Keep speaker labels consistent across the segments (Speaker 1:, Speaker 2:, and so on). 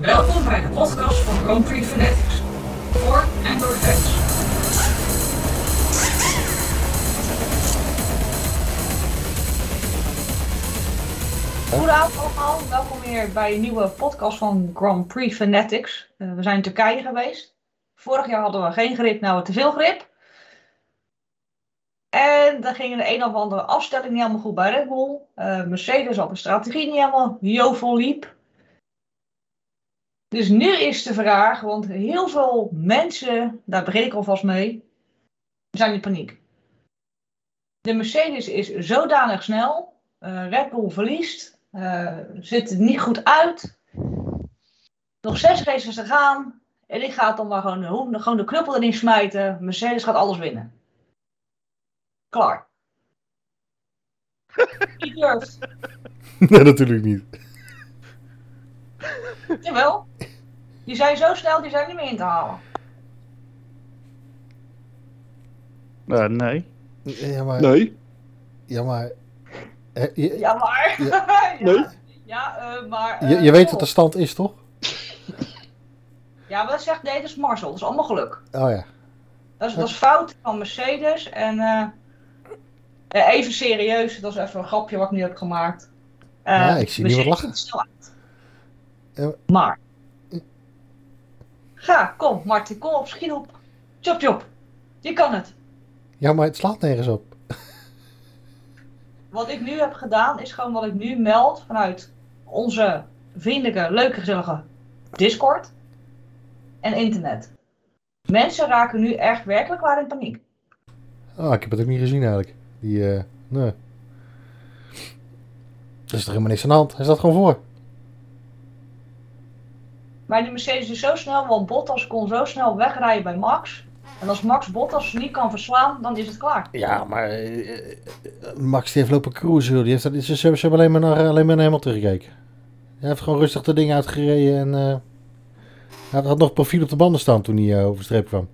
Speaker 1: Welkom bij de podcast van Grand Prix Fanatics. Voor en door fans. Goedenavond allemaal, welkom weer bij een nieuwe podcast van Grand Prix Fanatics. Uh, we zijn in Turkije geweest. Vorig jaar hadden we geen grip, nou te veel grip. En dan ging de een of andere afstelling niet helemaal goed bij Red Bull. Uh, Mercedes had de strategie niet helemaal jovel liep. Dus nu is de vraag, want heel veel mensen, daar begin ik alvast mee, zijn in paniek. De Mercedes is zodanig snel. Uh, Red Bull verliest. Uh, ziet er niet goed uit. Nog zes races te gaan. En ik ga dan maar gewoon, de, gewoon de knuppel erin smijten. Mercedes gaat alles winnen. Klaar. Wie durft?
Speaker 2: Nee, natuurlijk niet.
Speaker 1: Jawel. Die zijn zo snel, die zijn niet meer in te halen.
Speaker 3: Uh, nee.
Speaker 2: Ja, maar...
Speaker 3: Nee.
Speaker 2: Ja, maar... je,
Speaker 1: Ja, maar. Ja,
Speaker 3: Nee.
Speaker 1: ja eh, maar.
Speaker 2: je,
Speaker 1: eh,
Speaker 2: je weet
Speaker 1: oh.
Speaker 2: wat de stand is, toch?
Speaker 1: Ja, maar dat zegt nee, dat is Marcel. Dat is allemaal geluk.
Speaker 2: Oh ja.
Speaker 1: Dat is, dat is fout van Mercedes. En even serieus, dat is even een grapje wat ik nu heb gemaakt. Eh,
Speaker 2: Ja, ik zie niemand lachen.
Speaker 1: ziet snel uit.
Speaker 2: Ja.
Speaker 1: Maar. Ga, kom Martin, kom op, schiet op. Chop chop. Je kan het.
Speaker 2: Ja, maar het slaat nergens op.
Speaker 1: Wat ik nu heb gedaan, is gewoon wat ik nu meld vanuit onze vriendelijke, leuke, gezellige Discord en internet. Mensen raken nu echt werkelijk waar in paniek.
Speaker 2: Oh, ik heb het ook niet gezien eigenlijk. Die, eh, nee. Er is toch helemaal niks aan de hand? Hij staat gewoon voor.
Speaker 1: Maar die Mercedes is zo snel, want Bottas kon zo snel wegrijden bij Max. En als Max Bottas niet kan verslaan, dan is het klaar.
Speaker 2: Ja, maar eh, eh, Max die heeft lopen cruisen. Die heeft, dat- ze, ze hebben alleen maar naar, alleen maar naar Hamilton gekeken. Hij heeft gewoon rustig de ding uitgereden en eh, hij had nog profiel op de banden staan toen hij eh, over de streep kwam.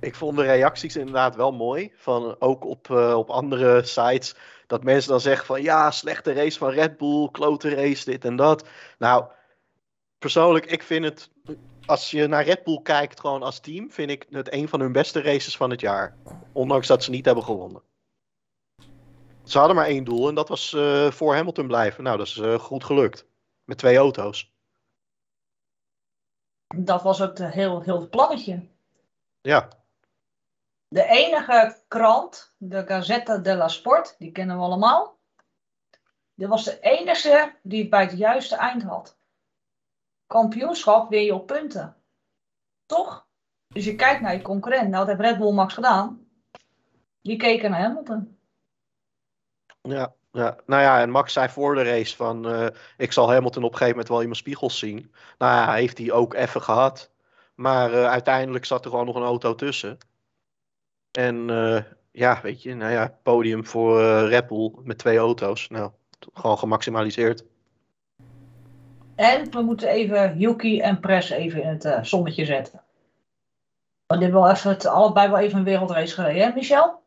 Speaker 4: Ik vond de reacties inderdaad wel mooi. Van, ook op, eh, op andere sites. Dat mensen dan zeggen van ja, slechte race van Red Bull, klote race, dit en dat. Nou, persoonlijk, ik vind het. Als je naar Red Bull kijkt, gewoon als team, vind ik het een van hun beste races van het jaar. Ondanks dat ze niet hebben gewonnen. Ze hadden maar één doel en dat was eh, voor Hamilton blijven. Nou, dat is eh, goed gelukt. Met twee auto's.
Speaker 1: Dat was ook de heel, heel het plannetje.
Speaker 4: Ja,
Speaker 1: De enige krant, de Gazzetta della Sport, die kennen we allemaal. Dit was de enige die het bij het juiste eind had. Kampioenschap weer je op punten. Toch? Dus je kijkt naar je concurrent. Nou, wat heeft Red Bull Max gedaan? Die keken naar Hamilton.
Speaker 4: Ja, ja, nou ja, en Max zei voor de race van, eh, ik zal Hamilton op een gegeven moment wel in mijn spiegels zien. Nou ja, heeft hij ook even gehad. Maar eh, uiteindelijk zat er gewoon nog een auto tussen. En eh, ja, weet je, nou ja, podium voor Red Bull met twee auto's. Nou, gewoon gemaximaliseerd.
Speaker 1: En we moeten even Yuki en Press even in het eh, zonnetje zetten. Want hebben wel even het, allebei wel even een wereldrace gereden, hè Michel?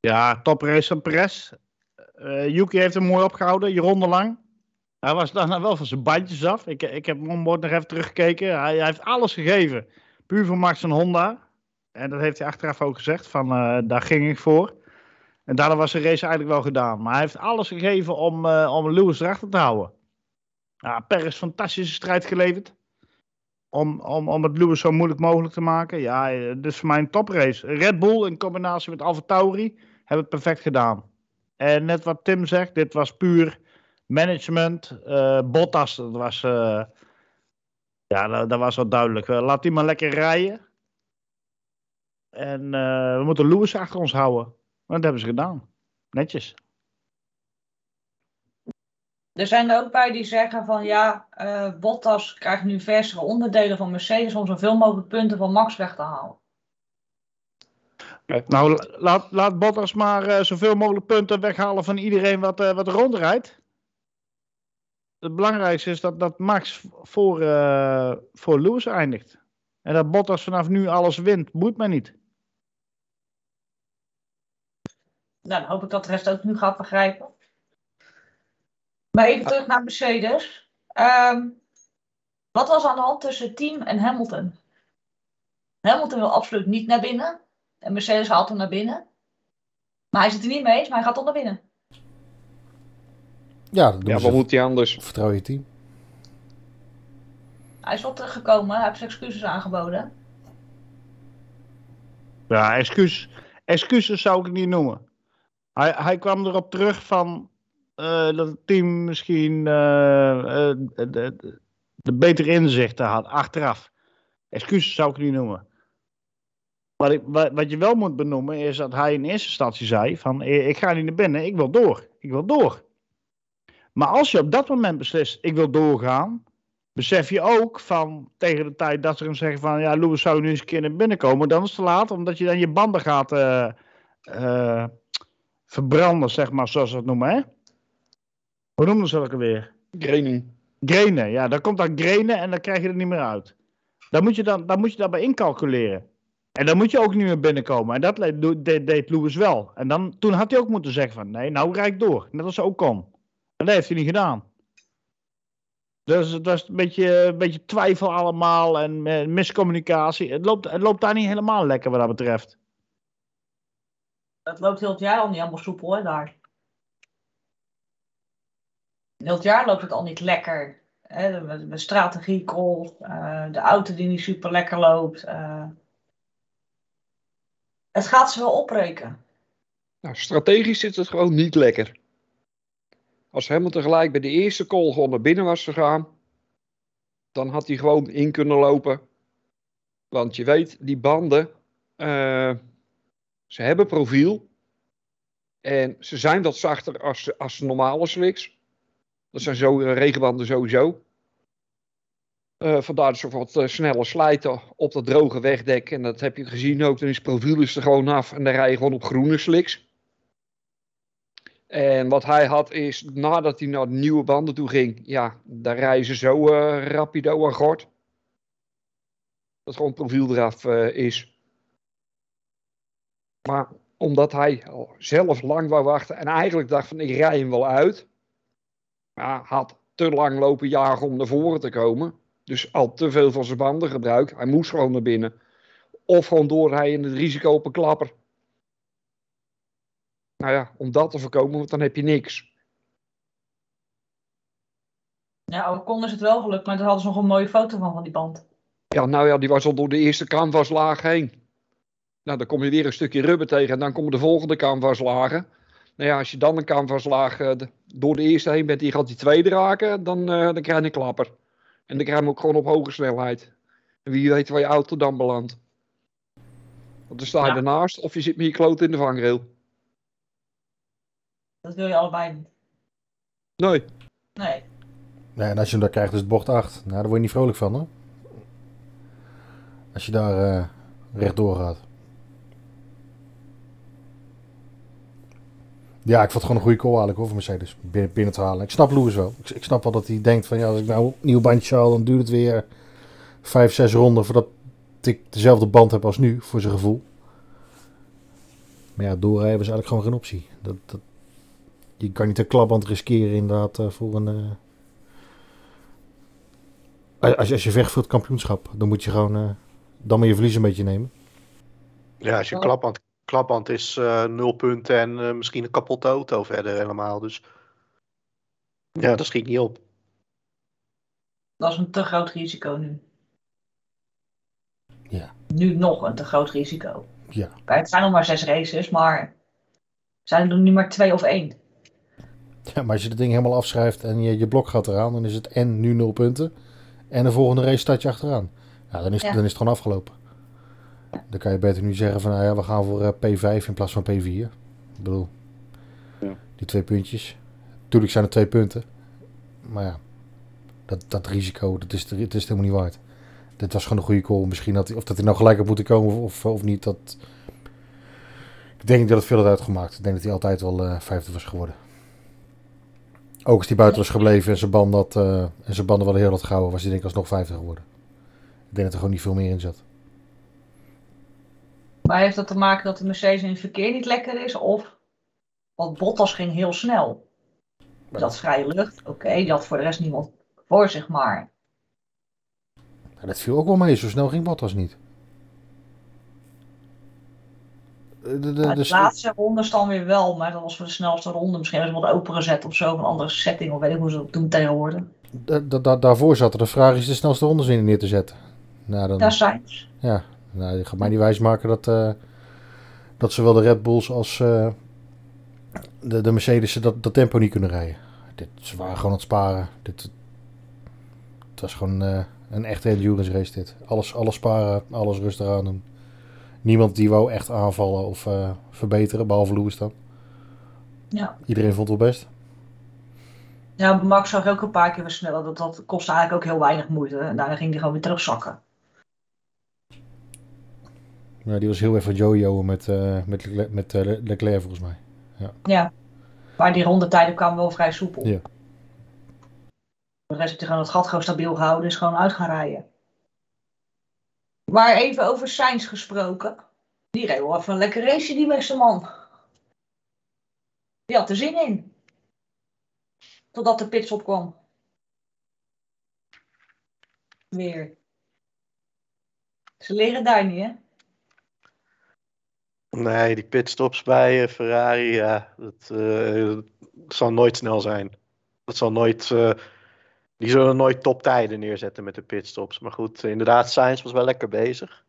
Speaker 3: Ja, toprace van Perez. Eh Yuki heeft hem mooi opgehouden, je ronde lang. Hij was daarna wel van zijn bandjes af. Ik, ik heb hem onboard nog even teruggekeken. Hij, hij heeft alles gegeven. Puur voor Max en Honda. En dat heeft hij achteraf ook gezegd. Van, eh, daar ging ik voor. En daardoor was de race eigenlijk wel gedaan. Maar hij heeft alles gegeven om, eh, om Lewis erachter te houden. Ja, Perez fantastische strijd geleverd. Om, om, om het Lewis zo moeilijk mogelijk te maken. Ja, eh, dit is voor mij een toprace. Red Bull in combinatie met Alfa Tauri hebben het perfect gedaan. En net wat Tim zegt, dit was puur management. eh Bottas, dat was, eh, ja, dat, was wel duidelijk. Laat die maar lekker rijden. En we moeten Lewis achter ons houden. Maar dat hebben ze gedaan. Netjes.
Speaker 1: Er zijn er ook bij die zeggen van ja, eh, Bottas krijgt nu versere onderdelen van Mercedes om zoveel mogelijk punten van Max weg te halen.
Speaker 3: Nou, la- laat, laat Bottas maar eh, zoveel mogelijk punten weghalen van iedereen wat, eh wat rondrijdt. Het belangrijkste is dat, dat Max voor, voor Lewis eindigt. En dat Bottas vanaf nu alles wint, moet mij niet.
Speaker 1: Nou, dan hoop ik dat de rest ook nu gaat begrijpen. Maar even terug naar Mercedes. Ehm, Wat was aan de hand tussen team en Hamilton? Hamilton wil absoluut niet naar binnen. En Mercedes haalt hem naar binnen. Maar hij zit er niet mee eens, maar hij gaat toch naar binnen.
Speaker 2: Ja, dat
Speaker 5: Ja, wat moet hij anders?
Speaker 2: Vertrouw je team.
Speaker 1: Hij is wel teruggekomen, hij heeft zijn excuses aangeboden.
Speaker 3: Ja, excuus, excuses zou ik het niet noemen. Hij, hij kwam erop terug van dat het team misschien eh, eh, de, de, betere inzichten had achteraf. Excuses zou ik niet noemen. Wat, ik, wat, wat je wel moet benoemen is dat hij in eerste instantie zei van eh, ik ga niet naar binnen, ik wil door. Ik wil door. Maar als je op dat moment beslist ik wil doorgaan, besef je ook van tegen de tijd dat ze hem zeggen van ja, Lewis zou nu eens een keer naar binnen komen, dan is het te laat, omdat je dan je banden gaat eh, eh, verbranden, zeg maar, zoals ze het noemen, hè? Hoe noemen ze dat ook alweer?
Speaker 5: Graining.
Speaker 3: Grenen, ja, dan komt dat grenen en dan krijg je er niet meer uit. Dan moet je, dan, dan moet je daarbij incalculeren. En dan moet je ook niet meer binnenkomen. En dat deed, deed, Lewis wel. En dan, toen had hij ook moeten zeggen van, nee, nou rijd ik door. Net als ook kon. En dat heeft hij niet gedaan. Dus dat is een beetje, een beetje twijfel allemaal en eh, miscommunicatie. Het loopt, het loopt daar niet helemaal lekker wat dat betreft.
Speaker 1: Het loopt heel het jaar al niet allemaal soepel, hè, daar. Heel het jaar loopt het al niet lekker. Hè, strategie call, eh, de auto die niet super lekker loopt. eh. Het gaat ze wel opbreken.
Speaker 5: Nou, strategisch zit het gewoon niet lekker. Als Hamilton gelijk bij de eerste call gewoon naar binnen was gegaan, dan had hij gewoon in kunnen lopen. Want je weet, die banden, eh, ze hebben profiel. En ze zijn wat zachter als, als normale slicks. Dat zijn zo, eh, regenbanden sowieso. Eh, vandaar dat ze wat eh, sneller slijten op dat droge wegdek. En dat heb je gezien ook. Dan is profiel er gewoon af. En dan rij je gewoon op groene slicks. En wat hij had is, nadat hij naar nieuwe banden toe ging, ja, daar rijden ze zo eh, rapido aan gort. Dat gewoon profiel eraf is. Maar omdat hij zelf lang wou wachten en eigenlijk dacht van ik rij hem wel uit. Ja, had te lang lopen jagen om naar voren te komen. Dus al te veel van zijn banden gebruikt. Hij moest gewoon naar binnen. Of gewoon doorrijden in het risico op een klapper. Nou ja, om dat te voorkomen, want dan heb je niks.
Speaker 1: Ja, Ocon is het wel gelukt, maar daar hadden ze nog een mooie foto van, van die band.
Speaker 5: Ja, nou ja, die was al door de eerste canvaslaag heen. Nou, dan kom je weer een stukje rubber tegen en dan komen de volgende canvaslagen. Nou ja, als je dan een canvaslaag eh, de- door de eerste heen bent, die gaat die tweede raken, dan, eh, dan krijg je een klapper. En dan krijg je hem ook gewoon op hoge snelheid. En wie weet waar je auto dan belandt. Want dan sta je
Speaker 1: Ja.
Speaker 5: ernaast of je zit met je kloot in de vangrail.
Speaker 1: Dat wil je allebei niet.
Speaker 5: Nee.
Speaker 1: Nee.
Speaker 2: Nee, en als je hem daar krijgt, is het bocht 8. Nou, daar word je niet vrolijk van, hè? Als je daar eh rechtdoor gaat. Ja, ik vond het gewoon een goede call eigenlijk hoor, voor Mercedes. Binnen, binnen te halen. Ik snap Lewis wel. Ik, ik snap wel dat hij denkt van ja, als ik nou een nieuw bandje haal, dan duurt het weer 5, 6 ronden voordat ik dezelfde band heb als nu, voor zijn gevoel. Maar ja, doorrijden was eigenlijk gewoon geen optie. Dat, dat, je kan niet een klapband riskeren inderdaad eh, voor een... eh, als, je- als je vecht voor het kampioenschap, dan moet je gewoon eh, dan maar je verlies een beetje nemen.
Speaker 4: Ja, als je klapband, klapband is eh nul punten en eh, misschien een kapotte auto verder helemaal. Dus ja, dat schiet niet op.
Speaker 1: Dat is een te groot risico nu.
Speaker 2: Ja.
Speaker 1: Nu nog een te groot risico.
Speaker 2: Ja.
Speaker 1: Kijk, het zijn nog maar zes races, maar zijn er nu maar twee of één.
Speaker 2: ja, maar als je het ding helemaal afschrijft en je, je blok gaat eraan, dan is het en nu 0 punten. En de volgende race staat je achteraan. Ja, dan is,
Speaker 1: Ja.
Speaker 2: dan is het gewoon afgelopen. Dan kan je beter nu zeggen van, nou ja, we gaan voor eh, P5 in plaats van P4. Ik bedoel,
Speaker 5: Ja.
Speaker 2: die twee puntjes. Tuurlijk zijn het twee punten. Maar ja, dat, dat risico, dat is, het is helemaal niet waard. Dit was gewoon een goede call. Misschien dat hij, of dat hij nou gelijk had moeten komen of, of niet, dat... Ik denk dat het veel had uitgemaakt. Ik denk dat hij altijd wel eh, vijfde was geworden. Ook als hij buiten was gebleven en zijn band eh, en zijn banden wel heel had gehouden, was hij denk ik alsnog vijfde geworden. Ik denk dat er gewoon niet veel meer in zat.
Speaker 1: Maar heeft dat te maken dat de Mercedes in het verkeer niet lekker is? Of, want Bottas ging heel snel. Dus dat is vrije lucht. Oké, had voor de rest niemand voor zich, maar
Speaker 2: Ja, dat viel ook wel mee. Zo snel ging Bottas niet. De, de, de,
Speaker 1: Maar de
Speaker 2: de-
Speaker 1: laatste ronde dan weer wel, maar dat was voor de snelste ronde. Misschien hebben ze wat opengezet of zo, of een andere setting, of weet ik hoe ze dat doen tegenwoordig.
Speaker 2: da- da- da- daarvoor zat er de vraag is de snelste rondes in neer te zetten. Nou, dan,
Speaker 1: Daar zijn ze.
Speaker 2: ja, nou, je gaat mij niet wijsmaken dat, eh, dat zowel de Red Bulls als eh, de, de Mercedes dat, dat tempo niet kunnen rijden. Dit, ze waren gewoon aan het sparen. Dit, het was gewoon eh, een echte endurance race dit. Alles, alles sparen, alles rustig aan doen. Niemand die wou echt aanvallen of verbeteren, behalve Lewis dan.
Speaker 1: Ja.
Speaker 2: Iedereen vond het wel best.
Speaker 1: Ja, Max zag ook een paar keer versnellen. Dat, dat kostte eigenlijk ook heel weinig moeite. En daarna ging hij gewoon weer terugzakken.
Speaker 2: Ja, die was heel even jojo met, eh, met, Leclerc, met eh, Leclerc volgens mij.
Speaker 1: Ja. Maar die rondetijden kwamen wel vrij soepel.
Speaker 2: Ja.
Speaker 1: De rest heeft hij gewoon het gat gewoon stabiel gehouden. Is gewoon uit gaan rijden. Maar even over Sainz gesproken. Die reed wel even een lekker race, die beste man. Die had er zin in. Totdat de pitstop kwam. Weer. Ze liggen daar niet, hè?
Speaker 4: Nee, die pitstops bij eh, Ferrari, ja, dat, eh, dat zal nooit snel zijn. Dat zal nooit, eh, die zullen nooit toptijden neerzetten met de pitstops. Maar goed, inderdaad, Sainz was wel lekker bezig.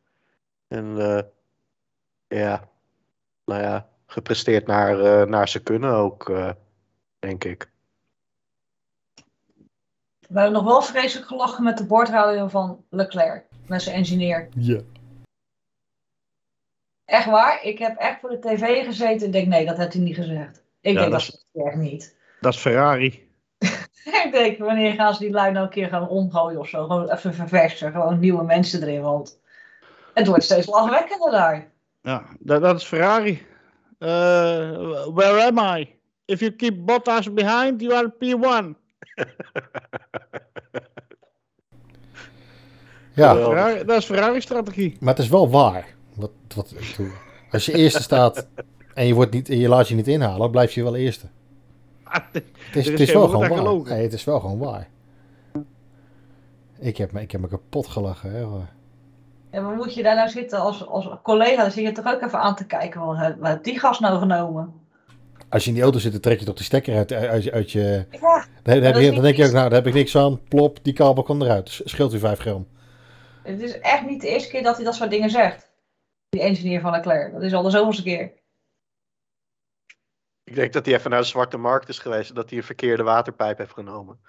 Speaker 4: En eh, ja, nou ja, gepresteerd naar, eh, naar ze kunnen ook, eh, denk ik.
Speaker 1: We hebben nog wel vreselijk gelachen met de bordradio van Leclerc. Met zijn engineer.
Speaker 2: Ja.
Speaker 1: Echt waar? Ik heb echt voor de tv gezeten en denk, nee, dat heeft hij niet gezegd. Ik
Speaker 3: Ja,
Speaker 1: denk
Speaker 3: dat
Speaker 1: dat is echt niet.
Speaker 3: Dat is Ferrari.
Speaker 1: ik denk, wanneer gaan ze die lui nou een keer gaan omgooien of zo? Gewoon even verversen, gewoon nieuwe mensen erin, want het wordt steeds lachwekkender daar.
Speaker 3: Ja, dat, dat is Ferrari. Eh, where am I? If you keep Bottas behind, you are P1.
Speaker 2: Ja,
Speaker 3: dat is Ferrari-strategie.
Speaker 2: maar het is wel waar. Wat, wat, als je eerste staat en je, wordt niet, je laat je niet inhalen, blijf je wel eerste. Het is, het
Speaker 3: is
Speaker 2: wel gewoon waar. het is wel gewoon waar. Ik heb me, ik heb me kapot gelachen. Hè.
Speaker 1: En waar moet je daar nou zitten als, als collega? Dan zit je toch ook even aan te kijken, wat heeft die gast nou genomen?
Speaker 2: Als je in die auto zit, dan trek je toch die stekker uit, uit, je- uit je...
Speaker 1: Ja,
Speaker 2: Dan, dan, heb
Speaker 1: dat
Speaker 2: je,
Speaker 1: is
Speaker 2: dan denk je ook, nou, daar heb ik niks aan. Plop, die kabel kan eruit. Scheelt u 5 gram.
Speaker 1: het is echt niet de eerste keer dat hij dat soort dingen zegt. Die engineer van Leclerc. Dat is al de zoveelste keer.
Speaker 4: Ik denk dat hij even naar de zwarte markt is geweest en dat hij een verkeerde waterpijp heeft genomen.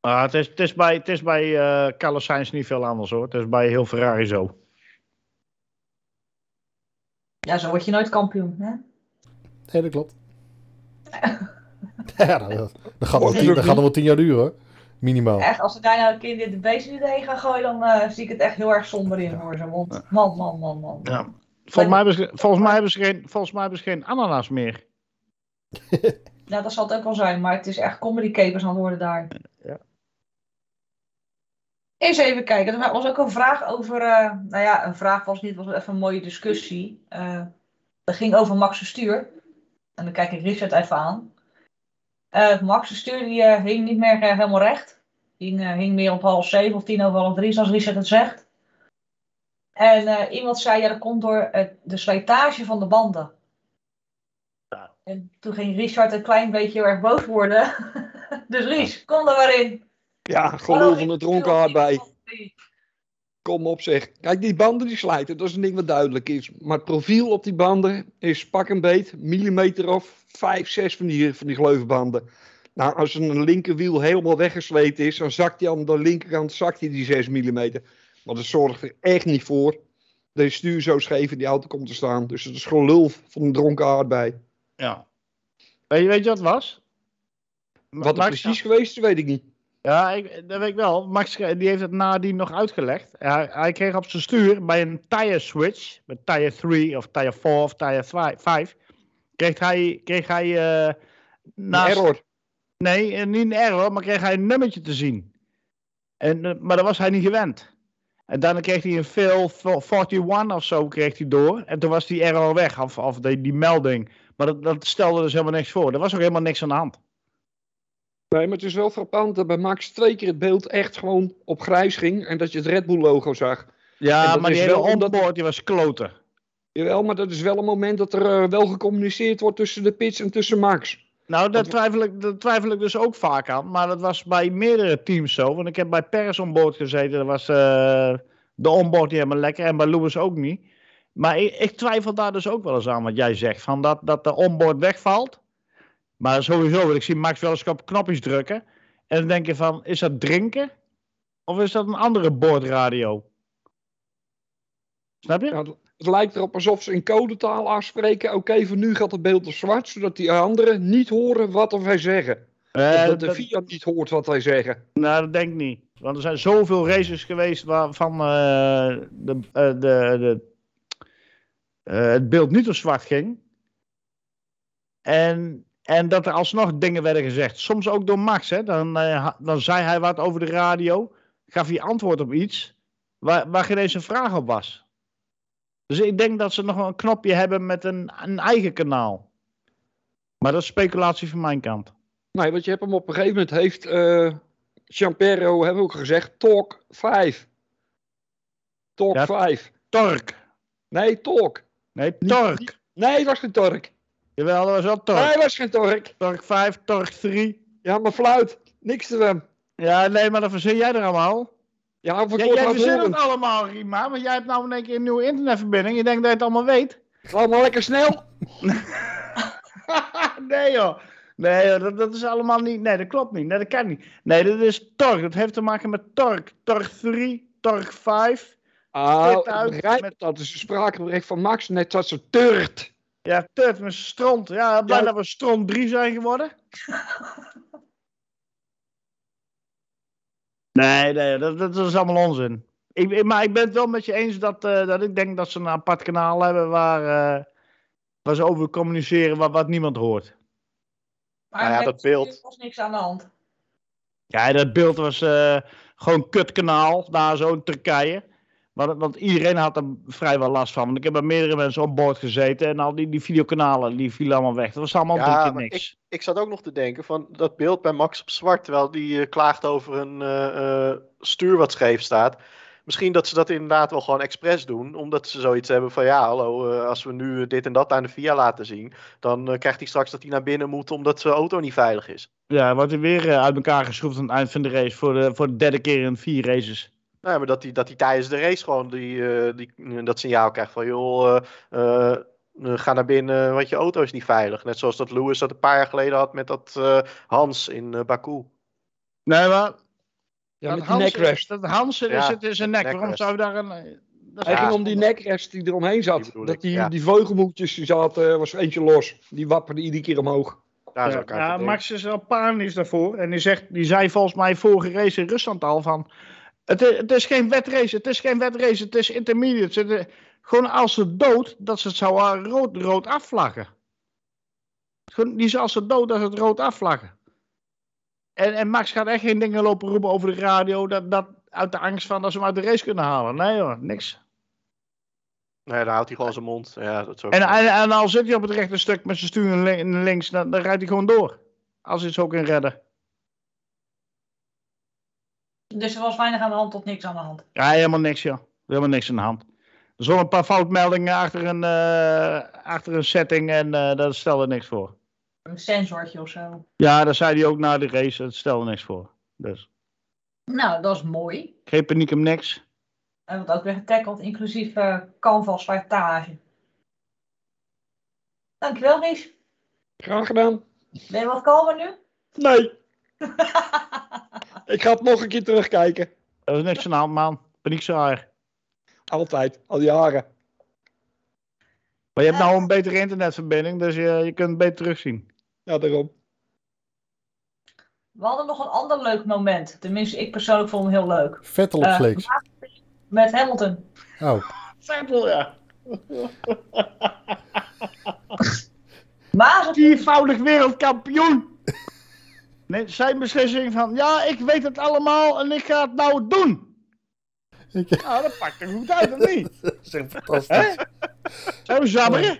Speaker 3: Ah, het, is, het is bij, het is bij eh Carlos Sainz niet veel anders hoor. Het is bij heel Ferrari zo.
Speaker 1: Ja, zo word je nooit kampioen. Hè?
Speaker 2: Nee, dat klopt. ja, dat, dat, dat gaat wel tien, dat wel tien jaar duren hoor. Minimaal.
Speaker 1: Echt, als ze daar nou een keer de beesten heen gaan gooien, dan eh, zie ik het echt heel erg somber in voor ze. Want man, man, man, man.
Speaker 3: Ja. Volgens, mij hebben ze, volgens, mij hebben ze geen, volgens mij hebben ze geen ananas meer.
Speaker 1: Nou, dat zal het ook wel zijn, maar het is echt comedy capers aan het worden daar.
Speaker 3: Ja.
Speaker 1: Eens even kijken, er was ook een vraag over, eh, nou ja, een vraag was niet, het was even een mooie discussie. Eh dat ging over Max' stuur. En dan kijk ik Richard even aan. Eh, Max' stuur die eh, hing niet meer eh, helemaal recht. Hing, eh, hing meer op half zeven of tien over half drie, zoals Richard het zegt. En eh, iemand zei, ja, dat komt door eh, de slijtage van de banden.
Speaker 4: Ja.
Speaker 1: En toen ging Richard een klein beetje heel erg boos worden. dus Ries, kom er maar in.
Speaker 5: Ja, gelul van de dronkenhard bij. Kom op zeg. Kijk, die banden die slijten, dat is een ding wat duidelijk is. Maar het profiel op die banden is pak een beet, millimeter of 5, 6 van die, van die gleuvenbanden. Nou, als een linkerwiel helemaal weggesleten is, dan zakt hij aan de linkerkant zakt hij die 6 millimeter. Maar dat zorgt er echt niet voor dat je stuur zo scheef in die auto komt te staan. Dus het is gelul van een dronken hard bij.
Speaker 3: Ja. Weet je, weet je wat het was?
Speaker 5: Wat er
Speaker 3: Max-
Speaker 5: precies geweest is, weet ik niet.
Speaker 3: Ja, ik, dat weet ik wel. Max die heeft het nadien nog uitgelegd. Hij, hij kreeg op zijn stuur bij een tire switch, bij tire 3 of tire 4 of tire 5, kreeg hij, kreeg hij eh,
Speaker 5: Een error.
Speaker 3: Nee, eh, niet een error, maar kreeg hij een nummertje te zien. En, eh, maar dat was hij niet gewend. En daarna kreeg hij een fill 41 of zo kreeg hij door. En toen was die error weg, of, of die, die melding. Maar dat, dat stelde dus helemaal niks voor. Er was ook helemaal niks aan de hand.
Speaker 5: Nee, maar het is wel frappant dat bij Max twee keer het beeld echt gewoon op grijs ging. En dat je het Red Bull logo zag.
Speaker 3: Ja, maar die hele onboard die was kloten.
Speaker 5: Jawel, maar dat is wel een moment dat er eh, wel gecommuniceerd wordt tussen de pits en tussen Max.
Speaker 3: Nou, daar twijfel, ik, daar twijfel ik dus ook vaak aan. Maar dat was bij meerdere teams zo. Want ik heb bij Paris onboard gezeten. Dat was eh, de onboard niet helemaal lekker. En bij Lewis ook niet. Maar ik, ik twijfel daar dus ook wel eens aan wat jij zegt. Van dat, dat de onboard wegvalt. Maar sowieso, wil ik zie Max wel eens op knopjes drukken. En dan denk je van, is dat drinken? Of is dat een andere boordradio? Snap je?
Speaker 5: Ja, het, lijkt erop alsof ze in codetaal afspreken. Oké, voor nu gaat het beeld op zwart, zodat die anderen niet horen wat wij zeggen.
Speaker 3: Eh,
Speaker 5: dat de VIA niet hoort wat wij zeggen.
Speaker 3: Nou, dat denk ik niet. Want er zijn zoveel races geweest waarvan eh, de, eh, de, de, eh, het beeld niet op zwart ging. En, en dat er alsnog dingen werden gezegd. Soms ook door Max. Hè? Dan, eh, dan zei hij wat over de radio. Gaf hij antwoord op iets waar, waar geen eens een vraag op was. Dus ik denk dat ze nog een knopje hebben met een, een eigen kanaal. Maar dat is speculatie van mijn kant.
Speaker 5: Nee, want je hebt hem op een gegeven moment heeft Champero hebben we ook gezegd, talk 5. Talk
Speaker 3: Ja.
Speaker 5: 5.
Speaker 3: Tork.
Speaker 5: Nee, talk.
Speaker 3: Nee, Tork.
Speaker 5: Nee, het was geen tork.
Speaker 3: Jawel, dat was wel Tork.
Speaker 5: Nee, was geen tork.
Speaker 3: Tork 5, Tork 3.
Speaker 5: Ja, maar fluit. Niks te hem.
Speaker 3: Ja, nee, maar dat verzin jij er allemaal.
Speaker 5: Ja,
Speaker 3: Ja,
Speaker 5: kort
Speaker 3: jij
Speaker 5: horen.
Speaker 3: het allemaal, Rima. Want jij hebt nou in één keer een nieuwe internetverbinding. Je denkt dat je het allemaal weet.
Speaker 5: Allemaal lekker snel.
Speaker 3: nee joh. Nee joh, dat, dat is allemaal niet... Nee, dat klopt niet. Nee, dat kan niet. Nee, dat is Tork. Dat heeft te maken met Tork. Tork 3, Tork 5.
Speaker 5: Ah,
Speaker 3: uit met-
Speaker 5: dat. is een spraakbericht van Max, net dat ze turt.
Speaker 3: Ja, Tut met stront. Ja, blij
Speaker 5: Ja.
Speaker 3: dat we stront 3 zijn geworden. nee, nee, dat, dat is allemaal onzin. Ik, maar ik ben het wel met je eens dat, eh, dat ik denk dat ze een apart kanaal hebben waar, eh, waar ze over communiceren wat, wat niemand hoort.
Speaker 1: Maar
Speaker 4: Nou ja, dat beeld.
Speaker 1: Er was niks aan de hand.
Speaker 3: Ja, dat beeld was eh, gewoon kutkanaal daar zo in Turkije. Want, want iedereen had er vrijwel last van. Want ik heb bij meerdere mensen op boord gezeten en al die, die videokanalen die vielen allemaal weg. Dat was allemaal
Speaker 4: Ja, maar
Speaker 3: niks.
Speaker 4: Ik zat ook nog te denken van dat beeld bij Max op zwart, terwijl die eh, klaagt over een eh, stuur wat scheef staat. Misschien dat ze dat inderdaad wel gewoon expres doen, omdat ze zoiets hebben van ja, hallo, als we nu dit en dat aan de VIA laten zien, dan krijgt hij straks dat hij naar binnen moet omdat zijn auto niet veilig is.
Speaker 3: Ja, wordt hij weer uit elkaar geschroefd aan het eind van de race voor de, voor de derde keer in vier races.
Speaker 4: Nou, maar dat hij, dat hij tijdens de race gewoon die, eh, die, dat signaal krijgt van joh, eh, eh, eh, ga naar binnen, want je auto is niet veilig. Net zoals dat Lewis dat een paar jaar geleden had met dat eh, Hans in eh, Baku.
Speaker 3: Nee, maar
Speaker 5: Ja,
Speaker 3: dat
Speaker 5: die neckrest.
Speaker 3: dat Hans er
Speaker 4: Ja,
Speaker 3: zit in zijn nek. Waarom zou je daar een... eh, Dat is
Speaker 5: Hij
Speaker 4: Ja,
Speaker 5: ging om die neckrest die eromheen
Speaker 4: Die
Speaker 5: zat.
Speaker 4: bedoel
Speaker 5: Dat die,
Speaker 4: ja.
Speaker 5: die veugelmoedjes die zaten, was eentje los. Die wapperde iedere keer omhoog.
Speaker 4: Daar is
Speaker 3: Ja. Max is al panisch daarvoor. En die, zegt, die zei volgens mij vorige race in Rusland al van... Het is, het is geen wetrace, het is geen wetrace, het is intermediate. Het is- gewoon als ze dood, dat ze het zou eh, rood, rood afvlaggen. Gewoon, die is als ze dood, dat ze het rood afvlaggen. En, en Max gaat echt geen dingen lopen roepen over de radio, dat, dat, uit de angst van dat ze hem uit de race kunnen halen. Nee hoor, niks.
Speaker 4: Nee, dan houdt hij gewoon zijn mond. Ja, dat
Speaker 3: En, en, en al zit hij op het rechte stuk met zijn stuur links, dan, dan rijdt hij gewoon door. Als hij het zo kan redden.
Speaker 1: Dus er was weinig aan de hand tot niks aan de hand.
Speaker 3: Ja, helemaal niks, joh. Helemaal niks aan de hand. Er stonden een paar foutmeldingen achter een, eh, achter een setting en eh dat stelde niks voor.
Speaker 1: Een sensortje of zo.
Speaker 3: Ja, dat zei hij ook na de race, dat stelde niks voor. Dus
Speaker 1: Nou, dat is mooi.
Speaker 3: geen paniek om niks.
Speaker 1: En wordt ook weer getackled, inclusief eh canvas slijtage. Dankjewel, Ries.
Speaker 5: Graag gedaan.
Speaker 1: Ben je wat kalmer nu?
Speaker 5: Nee. Ik ga het nog een keer terugkijken.
Speaker 3: Er is niks aan de hand, man. Paniekzaaier.
Speaker 5: Altijd. Al jaren.
Speaker 3: Maar je hebt nou een betere internetverbinding, dus je, je kunt het beter terugzien.
Speaker 5: Ja, daarom.
Speaker 1: We hadden nog een ander leuk moment. Tenminste, ik persoonlijk vond hem heel leuk.
Speaker 2: Vettel op
Speaker 1: Eh. Met Hamilton.
Speaker 2: Oh,
Speaker 3: Vettel, ja. Viervoudig wereldkampioen. Nee, zijn beslissing van, ja, ik weet het allemaal en ik ga het nou doen.
Speaker 2: ik,
Speaker 3: Nou, dat pakt er goed uit, of niet?
Speaker 2: dat is echt fantastisch.
Speaker 3: Zo zabberen.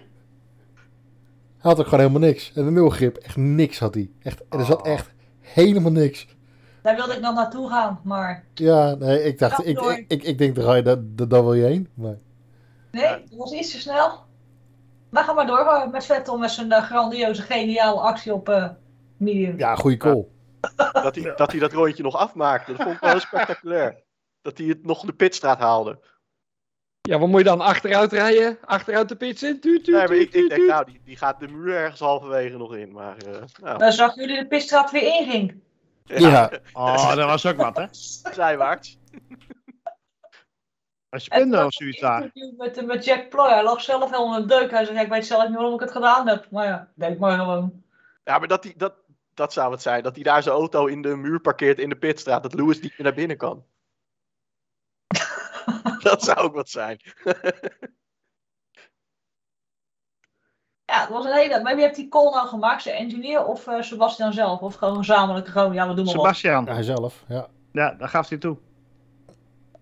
Speaker 2: Hij had ook gewoon helemaal niks. En de nul grip, echt niks had hij. Echt, en er zat
Speaker 4: Oh.
Speaker 2: echt Helemaal niks.
Speaker 1: Daar wilde ik nog naartoe gaan, maar
Speaker 2: Ja, nee, ik dacht, ik, ik, ik, ik denk, daar, ga je- daar, daar wil je heen. Maar,
Speaker 1: nee, dat was iets te snel. Maar ga maar door met Vettel met zijn eh, grandioze, geniale actie op eh medium.
Speaker 2: ja, goede call.
Speaker 4: Dat hij, dat hij dat rondje nog afmaakte. Dat vond ik wel spectaculair. Dat hij het nog de pitstraat haalde.
Speaker 5: Ja, wat moet je dan achteruit rijden? Achteruit de pits in? Tuut, tuut,
Speaker 4: Nee, maar ik, ik denk, nou, die, die gaat de muur ergens halverwege nog in. Maar eh nou,
Speaker 1: Dan zag jullie de pitstraat weer inging.
Speaker 2: Ja,
Speaker 3: Oh, dat was ook wat, hè?
Speaker 4: zijwaarts.
Speaker 3: Een spinder of zoiets daar.
Speaker 1: met, met Jack Ploy. Hij lag zelf helemaal in de deuk. Hij zei, ik weet zelf niet waarom ik het gedaan heb. Maar ja, denk maar gewoon.
Speaker 4: Ja, maar dat, die, dat, dat zou het zijn. Dat hij daar zijn auto in de muur parkeert in de pitstraat. Dat Lewis niet meer naar binnen kan. dat zou ook wat zijn.
Speaker 1: Ja, het was een hele... Maar wie heeft die call nou gemaakt? Zijn engineer of eh, Sebastian zelf? Of gewoon gezamenlijk gewoon, ja, we doen maar.
Speaker 3: Sebastian.
Speaker 2: hij zelf. Ja.
Speaker 3: Ja, daar gaf hij toe.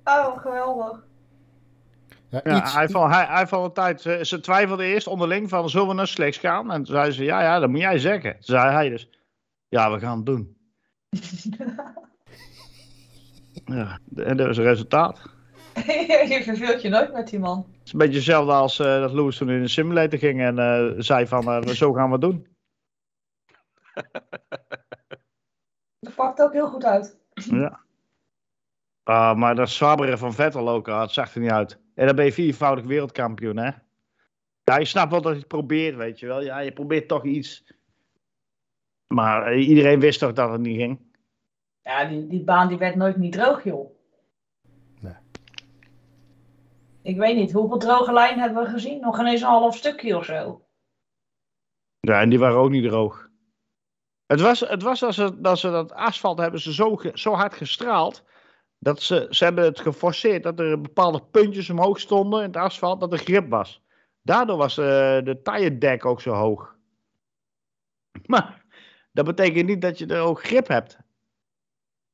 Speaker 1: Oh, geweldig.
Speaker 2: Ja,
Speaker 3: Ja,
Speaker 2: iets,
Speaker 3: hij, vond, hij, hij vond een tijd, ze, ze twijfelden eerst onderling van zullen we naar slechts gaan? En toen zei ze, ja, ja, dat moet jij zeggen. Toen zei hij dus, ja, we gaan het doen. Ja, en dat is het resultaat.
Speaker 1: je verveelt je nooit met die man.
Speaker 3: Het is een beetje hetzelfde als eh, dat Lewis toen in de simulator ging en eh, zei van, eh, zo gaan we het doen.
Speaker 1: Dat pakt ook heel goed uit.
Speaker 3: Ja. Ah, maar dat zwabberen van Vettel ook, ah, het zag er niet uit. En dan ben je viervoudig wereldkampioen, hè? Ja, je snapt wel dat je het probeert, weet je wel. Ja, je probeert toch iets. Maar eh, iedereen wist toch dat het niet ging.
Speaker 1: Ja, die, die baan die werd nooit niet droog, joh.
Speaker 2: Nee.
Speaker 1: Ik weet niet, hoeveel droge lijnen hebben we gezien? Nog ineens een half stukje of zo.
Speaker 3: Ja, en die waren ook niet droog. Het was, het was als ze, dat ze dat asfalt hebben ze zo, zo hard gestraald. Dat ze, ze hebben het geforceerd dat er bepaalde puntjes omhoog stonden in het asfalt, dat er grip was. Daardoor was eh, de tire deck ook zo hoog. Maar dat betekent niet dat je er ook grip hebt.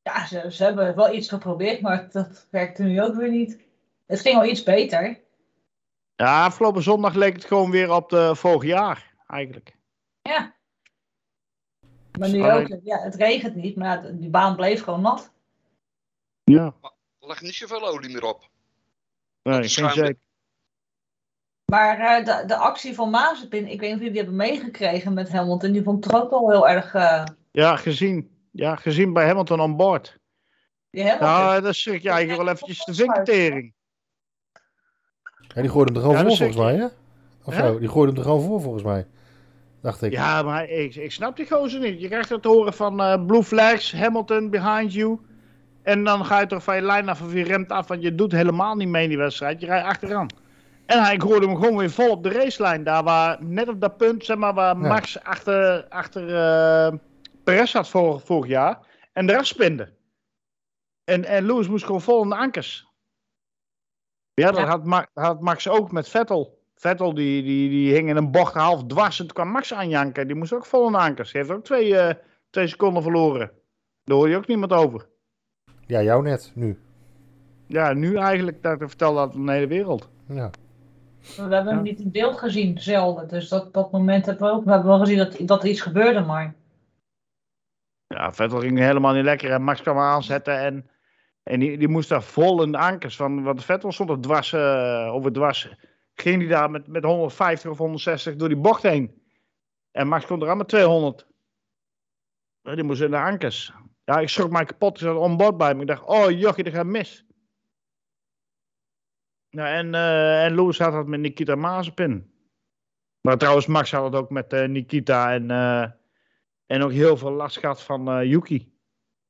Speaker 1: Ja, ze, ze hebben wel iets geprobeerd, maar dat werkte nu ook weer niet. Het ging al iets beter.
Speaker 3: Ja, afgelopen zondag leek het gewoon weer op de vorig jaar, eigenlijk.
Speaker 1: Ja. Maar nu
Speaker 3: Alleen-
Speaker 1: ook, ja, het regent niet, maar die baan bleef gewoon nat.
Speaker 3: Ja,
Speaker 5: Er ligt niet zoveel olie meer op.
Speaker 3: nee, geen zeker.
Speaker 1: Maar eh, de, de actie van Mazepin, ik weet niet of jullie die hebben meegekregen met Hamilton, die vond ik toch ook wel heel erg... eh
Speaker 3: Ja, gezien. Ja, gezien bij Hamilton on board.
Speaker 1: die Hamilton.
Speaker 3: Nou, dat schrik je eigenlijk wel eventjes de vinketering.
Speaker 2: ja, die gooide hem er gewoon
Speaker 3: Ja,
Speaker 2: voor
Speaker 3: is
Speaker 2: volgens mij, hè? Of zo, die gooide hem er gewoon voor volgens mij. Dacht ik.
Speaker 3: Ja, maar ik, ik snap die gozer niet. Je krijgt het te horen van eh, Blue Flags, Hamilton behind you. En dan ga je toch van je lijn af of je remt af, want je doet helemaal niet mee in die wedstrijd. Je rijdt achteraan. En hij gooide hem gewoon weer vol op de racelijn. Daar waar, net op dat punt, zeg maar, waar
Speaker 2: Ja.
Speaker 3: Max achter, achter eh, Perez had vor, vorig jaar. En eraf spinde. En, en Lewis moest gewoon vol in de ankers. Ja, dat
Speaker 1: Ja.
Speaker 3: Had, Ma- had Max ook met Vettel. Vettel die, die, die hing in een bocht half dwars en toen kwam Max aanjanken. Die moest ook vol in de ankers. Die heeft ook twee, eh, twee seconden verloren. Daar hoor je ook niemand over.
Speaker 2: Ja, jou net, nu.
Speaker 3: Ja, nu eigenlijk, dat vertel dat aan de hele wereld.
Speaker 2: Ja.
Speaker 1: We hebben hem
Speaker 3: Ja.
Speaker 1: niet in beeld gezien, zelden. Dus dat, dat moment hebben we ook. We hebben wel gezien dat, dat er iets gebeurde, maar.
Speaker 3: Ja, Vettel ging helemaal niet lekker en Max kwam aanzetten en, en die, die moest daar vol in de ankers. Van, want Vettel stond er dwars, eh, over dwars. Ging die daar met, met 150 of 160 door die bocht heen. En Max komt er aan met 200. Ja, die moest in de ankers. Ja, ik schrok mij kapot. Ik zat onboard bij me. Ik dacht, oh jochie, dat gaat mis. Ja, en, eh, en Lewis had dat met Nikita Mazepin. Maar trouwens, Max had het ook met eh, Nikita en, eh, en ook heel veel last gehad van Yuki.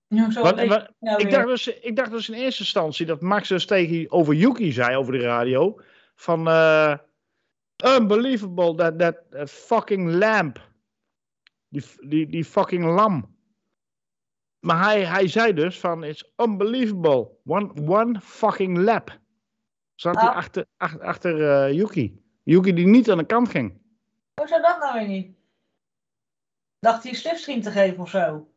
Speaker 1: Ja, zo
Speaker 3: Wat-
Speaker 1: nou
Speaker 3: ik, dacht dus, ik dacht dus in eerste instantie dat Max dus tegen over Yuki zei over de radio. Van unbelievable that that uh, fucking lamp. Die, die, die fucking lam. Maar hij, hij zei dus van it's unbelievable. One, one fucking lap. Zat hij
Speaker 1: Ah.
Speaker 3: achter, achter, achter eh, Yuki. Yuki die niet aan de kant ging.
Speaker 1: Hoe zou dat nou weer niet? Dacht hij een slipstream te geven of zo?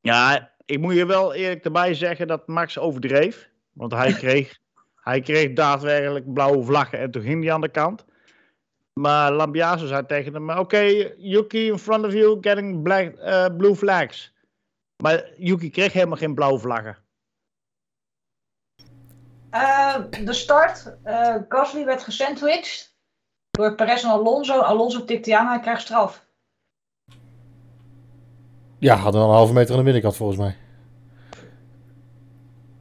Speaker 3: Ja, ik moet je wel eerlijk erbij zeggen dat Max overdreef. Want hij kreeg, hij kreeg daadwerkelijk blauwe vlaggen en toen ging hij aan de kant. Maar Lambiaso zei tegen hem, oké, Yuki in front of you getting black, eh, blue flags. Maar Yuki kreeg helemaal geen blauwe vlaggen.
Speaker 1: Eh, de start. eh Gasly werd gesandwiched door Perez en Alonso. Alonso tikte aan, hij krijgt straf.
Speaker 2: Ja, wel een halve meter aan de binnenkant volgens mij.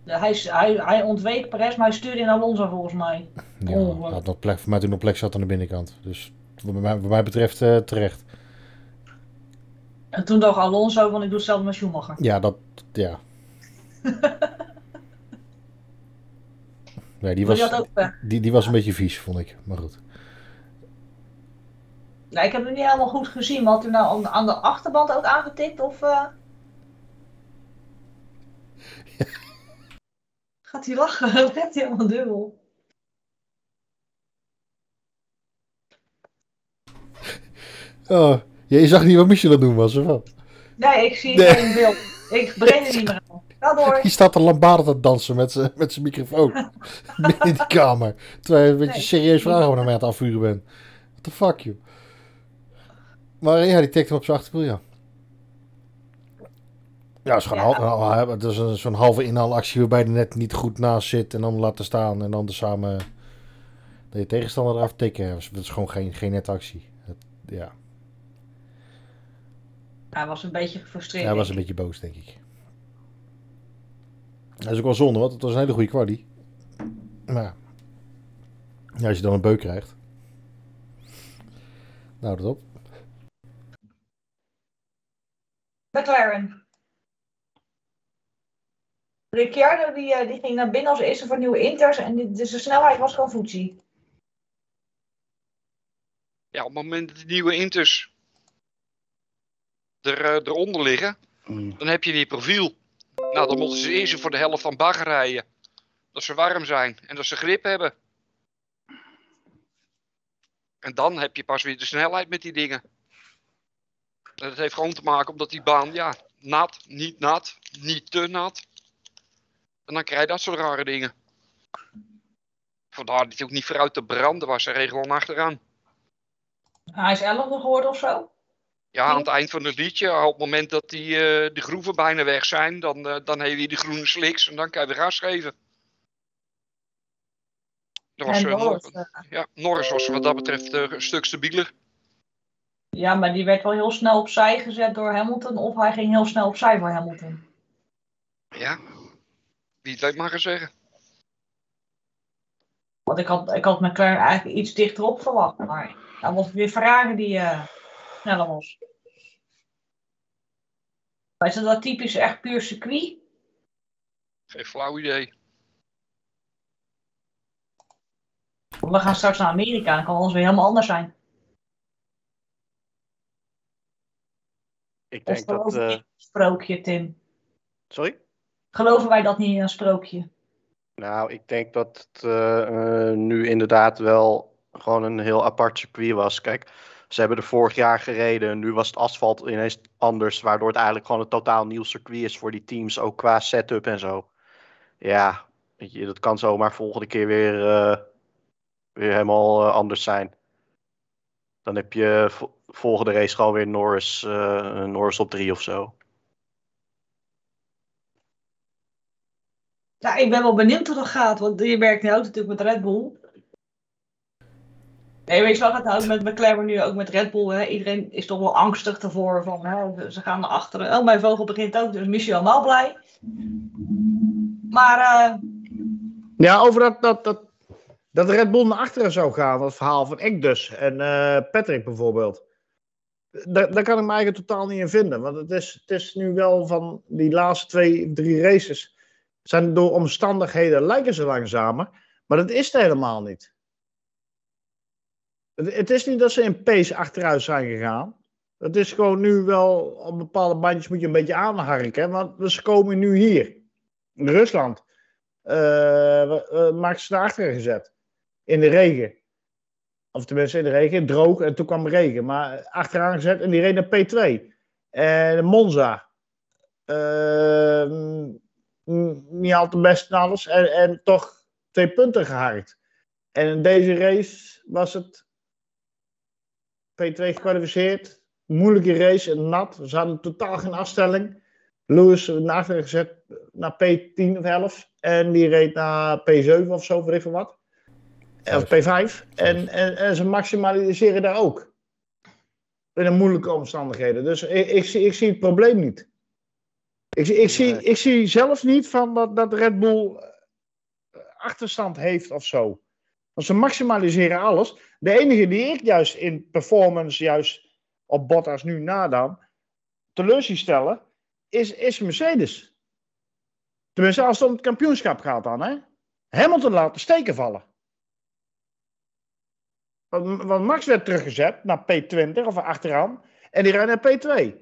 Speaker 1: Hij, hij, hij ontweek Perez, maar hij stuurde in Alonso volgens mij.
Speaker 2: Ja,
Speaker 1: Oh,
Speaker 2: had nog plek, voor mij toen nog plek zat aan de binnenkant. Dus wat mij, wat mij betreft eh, terecht.
Speaker 1: En toen dacht Alonso van ik doe hetzelfde met Schumacher.
Speaker 2: Ja, dat, ja. Nee, die was,
Speaker 1: die had ook, eh,
Speaker 2: die, die was een beetje vies, vond ik. Maar goed.
Speaker 1: nou, ik heb het niet helemaal goed gezien, maar had hij nou aan, de achterband ook aangetikt of... eh? Gaat hij lachen? Dat werd hij helemaal dubbel.
Speaker 2: Oh, je zag niet wat Michel aan het doen was, of wat?
Speaker 1: Nee, ik zie
Speaker 2: Nee.
Speaker 1: geen beeld. Ik breng er niet meer door.
Speaker 2: Die staat een lambada te dansen met zijn met zijn microfoon. Binnen in die kamer. Terwijl je een beetje
Speaker 1: Nee.
Speaker 2: serieus vragen naar mij aan het afvuren bent. What the fuck, joh. Maar ja, die tikt hem op zijn achterwiel, ja. Ja, is gewoon
Speaker 1: Ja.
Speaker 2: het is een, zo'n halve inhaalactie waarbij er net niet goed naast zit en dan laten staan en dan er samen dat je tegenstander eraf tikken. Dat is, gewoon geen, geen nette actie. Het- ja.
Speaker 1: Hij was een beetje gefrustreerd.
Speaker 2: Hij was een beetje boos, denk ik. Dat is ook wel zonde, want het was een hele goede quali. Maar ja. Als je dan een beuk krijgt. Nou, dat op.
Speaker 1: McLaren. Ricciardo die, eh, die ging naar binnen als eerste voor nieuwe inters en die, dus de snelheid was gewoon voetzie.
Speaker 5: Ja, op het moment dat die nieuwe Inters er, eh, eronder liggen,
Speaker 4: Mm.
Speaker 5: dan heb je die profiel. Nou, dan moeten ze eerst voor de helft van bagger rijden. Dat ze warm zijn en dat ze grip hebben. En dan heb je pas weer de snelheid met die dingen. En dat heeft gewoon te maken omdat die baan, ja, nat, niet nat, niet te nat. En dan krijg je dat soort rare dingen. Vandaar dat hij ook niet vooruit te branden was. Hij reed gewoon achteraan.
Speaker 1: Hij is 11 geworden of zo.
Speaker 5: Ja, aan het eind van het liedje, op het moment dat die, eh, de groeven bijna weg zijn, dan, eh, dan heb je die groene sliks en dan kan je weer gas geven. Dat was, eh,
Speaker 1: Norris,
Speaker 5: Nor- ja, Norris was wat dat betreft een stuk stabieler.
Speaker 1: ja, maar die werd wel heel snel opzij gezet door Hamilton of hij ging heel snel opzij voor Hamilton.
Speaker 5: Ja, wie het weet mag er zeggen.
Speaker 1: Want ik had, ik had McLaren eigenlijk iets dichterop verwacht, maar dan was weer Ferrari die sneller was. Maar is dat dat typisch echt puur circuit?
Speaker 5: Geen flauw idee.
Speaker 1: We gaan straks naar Amerika, dan kan alles weer helemaal anders zijn.
Speaker 4: Ik denk dat. eh,
Speaker 1: in een sprookje, Tim?
Speaker 4: sorry?
Speaker 1: Geloven wij dat niet in een sprookje?
Speaker 4: Nou, ik denk dat het eh, eh, nu inderdaad wel gewoon een heel apart circuit was. Kijk, ze hebben er vorig jaar gereden. Nu was het asfalt ineens anders, waardoor het eigenlijk gewoon een totaal nieuw circuit is voor die teams, ook qua setup en zo. Ja, je, dat kan zomaar volgende keer weer, eh, weer helemaal eh, anders zijn. Dan heb je vo- volgende race gewoon weer Norris, eh, Norris op drie of zo.
Speaker 1: Ja, ik ben wel benieuwd hoe dat gaat, want je werkt nu ook natuurlijk met Red Bull. Nee, weet je wat het ook met McLaren nu, ook met Red Bull, hè? iedereen is toch wel angstig ervoor van, hè? ze gaan naar achteren. Oh, mijn vogel begint ook, dus Michel helemaal blij. Maar, eh,
Speaker 3: Ja, over dat, dat, dat, dat Red Bull naar achteren zou gaan, dat verhaal van ik dus en eh, Patrick bijvoorbeeld. Daar, daar kan ik me eigenlijk totaal niet in vinden. Want het is, het is nu wel van die laatste twee, drie races. Zijn door omstandigheden lijken ze langzamer. Maar dat is het helemaal niet. Het, is niet dat ze in pace achteruit zijn gegaan. Het is gewoon nu wel, op bepaalde bandjes moet je een beetje aanharken. Want ze komen nu hier, in Rusland. uh, maakten ze naar achteren gezet. In de regen. Of tenminste in de regen, droog en toen kwam regen. Maar achteraan gezet en die naar P2. En Monza. Uh, niet al te best en alles. En, en toch twee punten gehaald. En in deze race was het P2 gekwalificeerd. Moeilijke race en nat. Ze hadden totaal geen afstelling. Lewis naar achteren gezet naar P10 of 11. En die reed naar P7 of zo, veel wat. Of P5. En, en, en ze maximaliseren daar ook. In de moeilijke omstandigheden. Dus ik, ik, zie, ik zie het probleem niet. Ik, ik, zie, ik zie zelf niet van dat, dat Red Bull eh, achterstand heeft of zo. Want ze maximaliseren alles. De enige die ik juist in performance, juist op Bottas nu nadam, teleur zie stellen, is, is Mercedes. Tenminste, als het om het kampioenschap gaat dan, hè. Hamilton laten steken vallen. Want, want Max werd teruggezet naar P20 of achteraan. En die rijdt naar P2.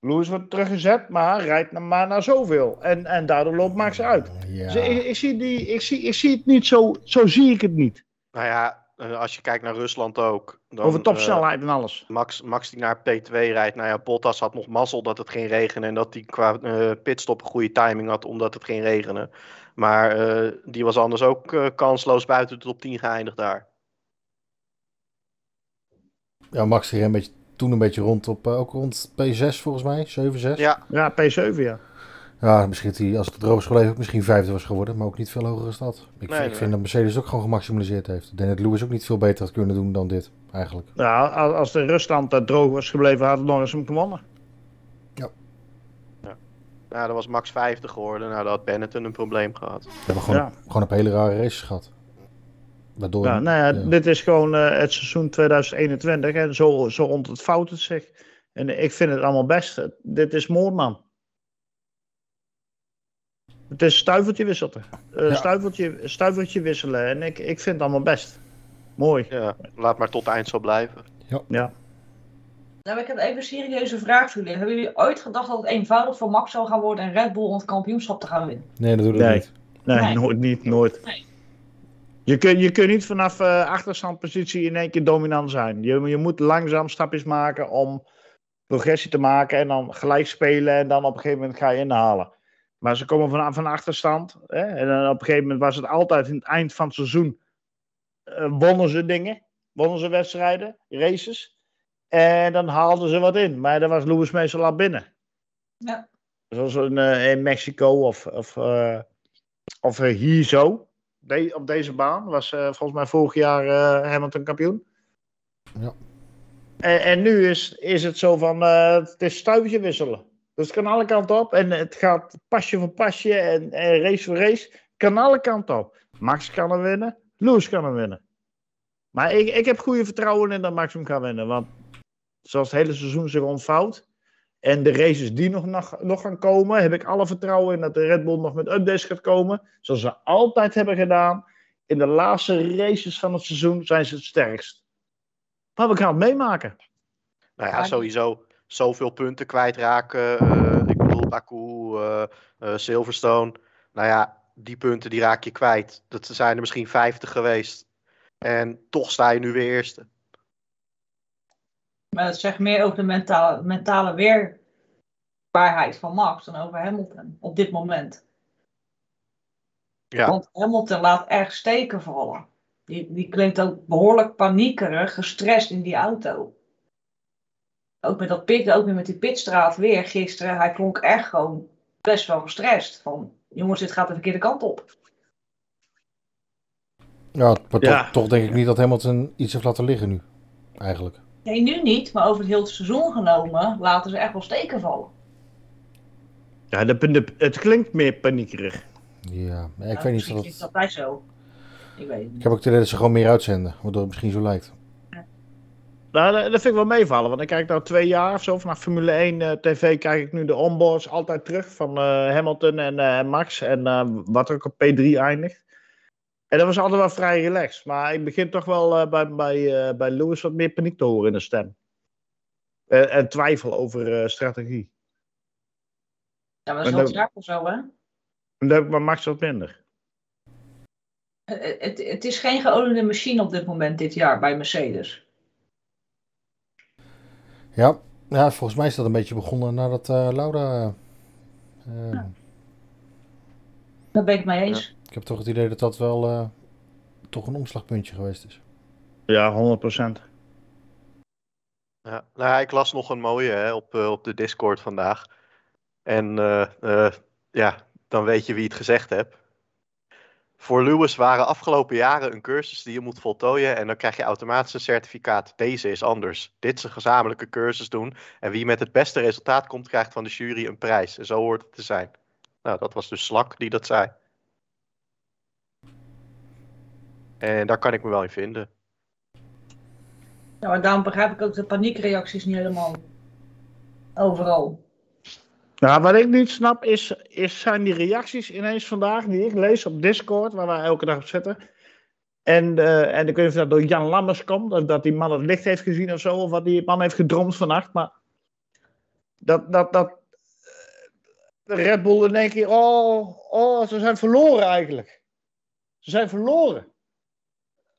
Speaker 3: Lewis wordt teruggezet, maar rijdt maar naar zoveel. En, en daardoor loopt Max uit.
Speaker 2: Ja.
Speaker 3: Dus ik, ik, zie die, ik, zie, ik zie het niet zo, zo zie ik het niet.
Speaker 4: Nou ja, als je kijkt naar Rusland ook. Dan,
Speaker 3: Over
Speaker 4: eh,
Speaker 3: topsnelheid en alles.
Speaker 4: Max, Max die naar P2 rijdt. Nou ja, Bottas had nog mazzel dat het ging regenen. En dat hij qua eh, pitstop een goede timing had omdat het ging regenen. Maar eh, die was anders ook eh, kansloos buiten de top 10 geëindigd daar.
Speaker 2: Ja, Max reed een beetje, toen een beetje rond op, eh, ook rond P6 volgens mij, 7, 6.
Speaker 4: Ja,
Speaker 3: Ja, P7 ja.
Speaker 2: Ja, misschien dat hij, als het droog is gebleven, ook misschien vijfde was geworden, maar ook niet veel hoger is dat. Ik,
Speaker 4: Nee,
Speaker 2: ik
Speaker 4: nee.
Speaker 2: vind dat Mercedes ook gewoon gemaximaliseerd heeft. Ik denk dat Lewis ook niet veel beter had kunnen doen dan dit, eigenlijk.
Speaker 3: Ja, als als de Rusland eh, droog was gebleven, had het nog eens hem gewonnen.
Speaker 4: nou, dat was Max vijfde geworden. Nou, dat had Benetton een probleem gehad.
Speaker 2: We hebben gewoon,
Speaker 3: Ja.
Speaker 2: gewoon een hele rare races gehad. Waardoor,
Speaker 3: Ja, nou ja,
Speaker 2: ja.
Speaker 3: dit is gewoon eh, het seizoen 2021 en zo, zo ontvouwt het zich. En ik vind het allemaal best. Dit is Moorman. Het is stuivertje wisselen. Eh,
Speaker 2: Ja.
Speaker 3: stuivertje, stuivertje wisselen. En ik, ik vind het allemaal best. Mooi.
Speaker 4: Ja, laat maar tot eind zo blijven.
Speaker 3: Ja.
Speaker 1: Nou, ik heb even een serieuze vraag voor jullie. Hebben jullie ooit gedacht dat het eenvoudig voor Max zou gaan worden en Red Bull om het kampioenschap te gaan winnen?
Speaker 2: Nee, dat doe ik
Speaker 3: Nee.
Speaker 2: niet.
Speaker 3: Nee,
Speaker 1: Nee.
Speaker 3: nooit niet. Nooit.
Speaker 1: Nee.
Speaker 3: Je kunt je kunt niet vanaf eh achterstandpositie in één keer dominant zijn. Je, je moet langzaam stapjes maken om progressie te maken en dan gelijk spelen en dan op een gegeven moment ga je inhalen. Maar ze komen van, van achterstand. Hè? En dan op een gegeven moment was het altijd in het eind van het seizoen. eh, wonnen ze dingen, wonnen ze wedstrijden, races. En dan haalden ze wat in. Maar dan was Lewis meestal al binnen.
Speaker 1: Ja.
Speaker 3: Zoals in, eh, in Mexico of, of, eh, of hier zo. De- op deze baan was eh, volgens mij vorig jaar eh, Hamilton kampioen.
Speaker 2: Ja.
Speaker 3: En, en nu is, is het zo van, eh, het is stuivertje wisselen. Dus het kan alle kanten op. En het gaat pasje voor pasje en, en race voor race. Kan alle kanten op. Max kan er winnen. Lewis kan er winnen. Maar ik, ik heb goede vertrouwen in dat Max hem gaat winnen. Want zoals het hele seizoen zich ontvouwt. En de races die nog, nog, nog gaan komen, heb ik alle vertrouwen in dat de Red Bull nog met updates gaat komen. Zoals ze altijd hebben gedaan. In de laatste races van het seizoen zijn ze het sterkst. Maar we gaan het meemaken.
Speaker 4: Nou Ja. sowieso zoveel punten kwijtraken. eh ik bedoel, Baku, eh, eh, Silverstone. Nou ja, die punten die raak je kwijt. Dat zijn er misschien 50 geweest. En toch sta je nu weer eerste.
Speaker 1: Maar het zegt meer over de mentale, mentale weerbaarheid van Max dan over Hamilton op dit moment.
Speaker 4: Ja.
Speaker 1: Want Hamilton laat echt steken vallen. Die, die klinkt ook behoorlijk paniekerig, gestrest in die auto. Ook met dat pit, ook weer met die pitstraat weer gisteren. Hij klonk echt gewoon best wel gestrest. Van, jongens, dit gaat de verkeerde kant op.
Speaker 2: Ja, maar
Speaker 3: Ja.
Speaker 2: Toch, toch denk ik niet dat Hamilton iets heeft laten liggen nu. Eigenlijk.
Speaker 1: Nee, nu niet, maar over het hele seizoen genomen laten ze echt wel steken vallen.
Speaker 3: Ja, de, de- het klinkt meer paniekerig.
Speaker 2: Ja, maar ik
Speaker 1: Nou,
Speaker 2: weet niet of
Speaker 1: is
Speaker 2: dat...
Speaker 1: zo. Ik weet het
Speaker 2: Ik heb ook idee dat ze gewoon meer uitzenden, waardoor het misschien zo lijkt.
Speaker 3: Nou, dat, vind ik wel meevallen, want ik kijk nou twee jaar of zo vanaf Formule 1 eh, TV kijk ik nu de onboards altijd terug van eh, Hamilton en eh, Max en wat ook op P3 eindigt. En dat was altijd wel vrij relaxed, maar ik begin toch wel bij, bij, bij Lewis wat meer paniek te horen in de stem. En twijfel over strategie.
Speaker 1: Ja, maar dat is
Speaker 3: Maar
Speaker 1: wel vaak of zo, hè?
Speaker 3: En dat bij Max wat minder.
Speaker 1: Het, het, het is geen geoliede machine op dit moment dit jaar bij Mercedes.
Speaker 2: Ja, ja, volgens mij is dat een beetje begonnen nadat eh Laura... eh,
Speaker 1: Ja. Daar ben ik mee eens.
Speaker 2: Ik heb toch het idee dat dat wel eh, toch een omslagpuntje geweest is.
Speaker 3: Ja, 100%.
Speaker 4: Ja. Nou, ja, ik las nog een mooie hè, op, eh, op de Discord vandaag. En eh, eh, ja, dan weet je wie het gezegd hebt. Voor Lewis waren afgelopen jaren een cursus die je moet voltooien en dan krijg je automatisch een certificaat. Deze is anders. Dit is een gezamenlijke cursus doen en wie met het beste resultaat komt krijgt van de jury een prijs. En zo hoort het te zijn. Nou, dat was dus Slak die dat zei. En daar kan ik me wel in vinden.
Speaker 1: Ja, maar daarom begrijp ik ook de paniekreacties niet helemaal. Overal.
Speaker 3: Nou, wat ik niet snap is, is, zijn die reacties ineens vandaag die ik lees op Discord, waar wij elke dag op zitten. En, eh, en ik weet niet of dat door Jan Lammers komt, dat, die man het licht heeft gezien of zo, of wat die man heeft gedroomd vannacht. Maar dat, dat, dat eh, Red Bull in één keer, oh, oh, ze zijn verloren eigenlijk. Ze zijn verloren.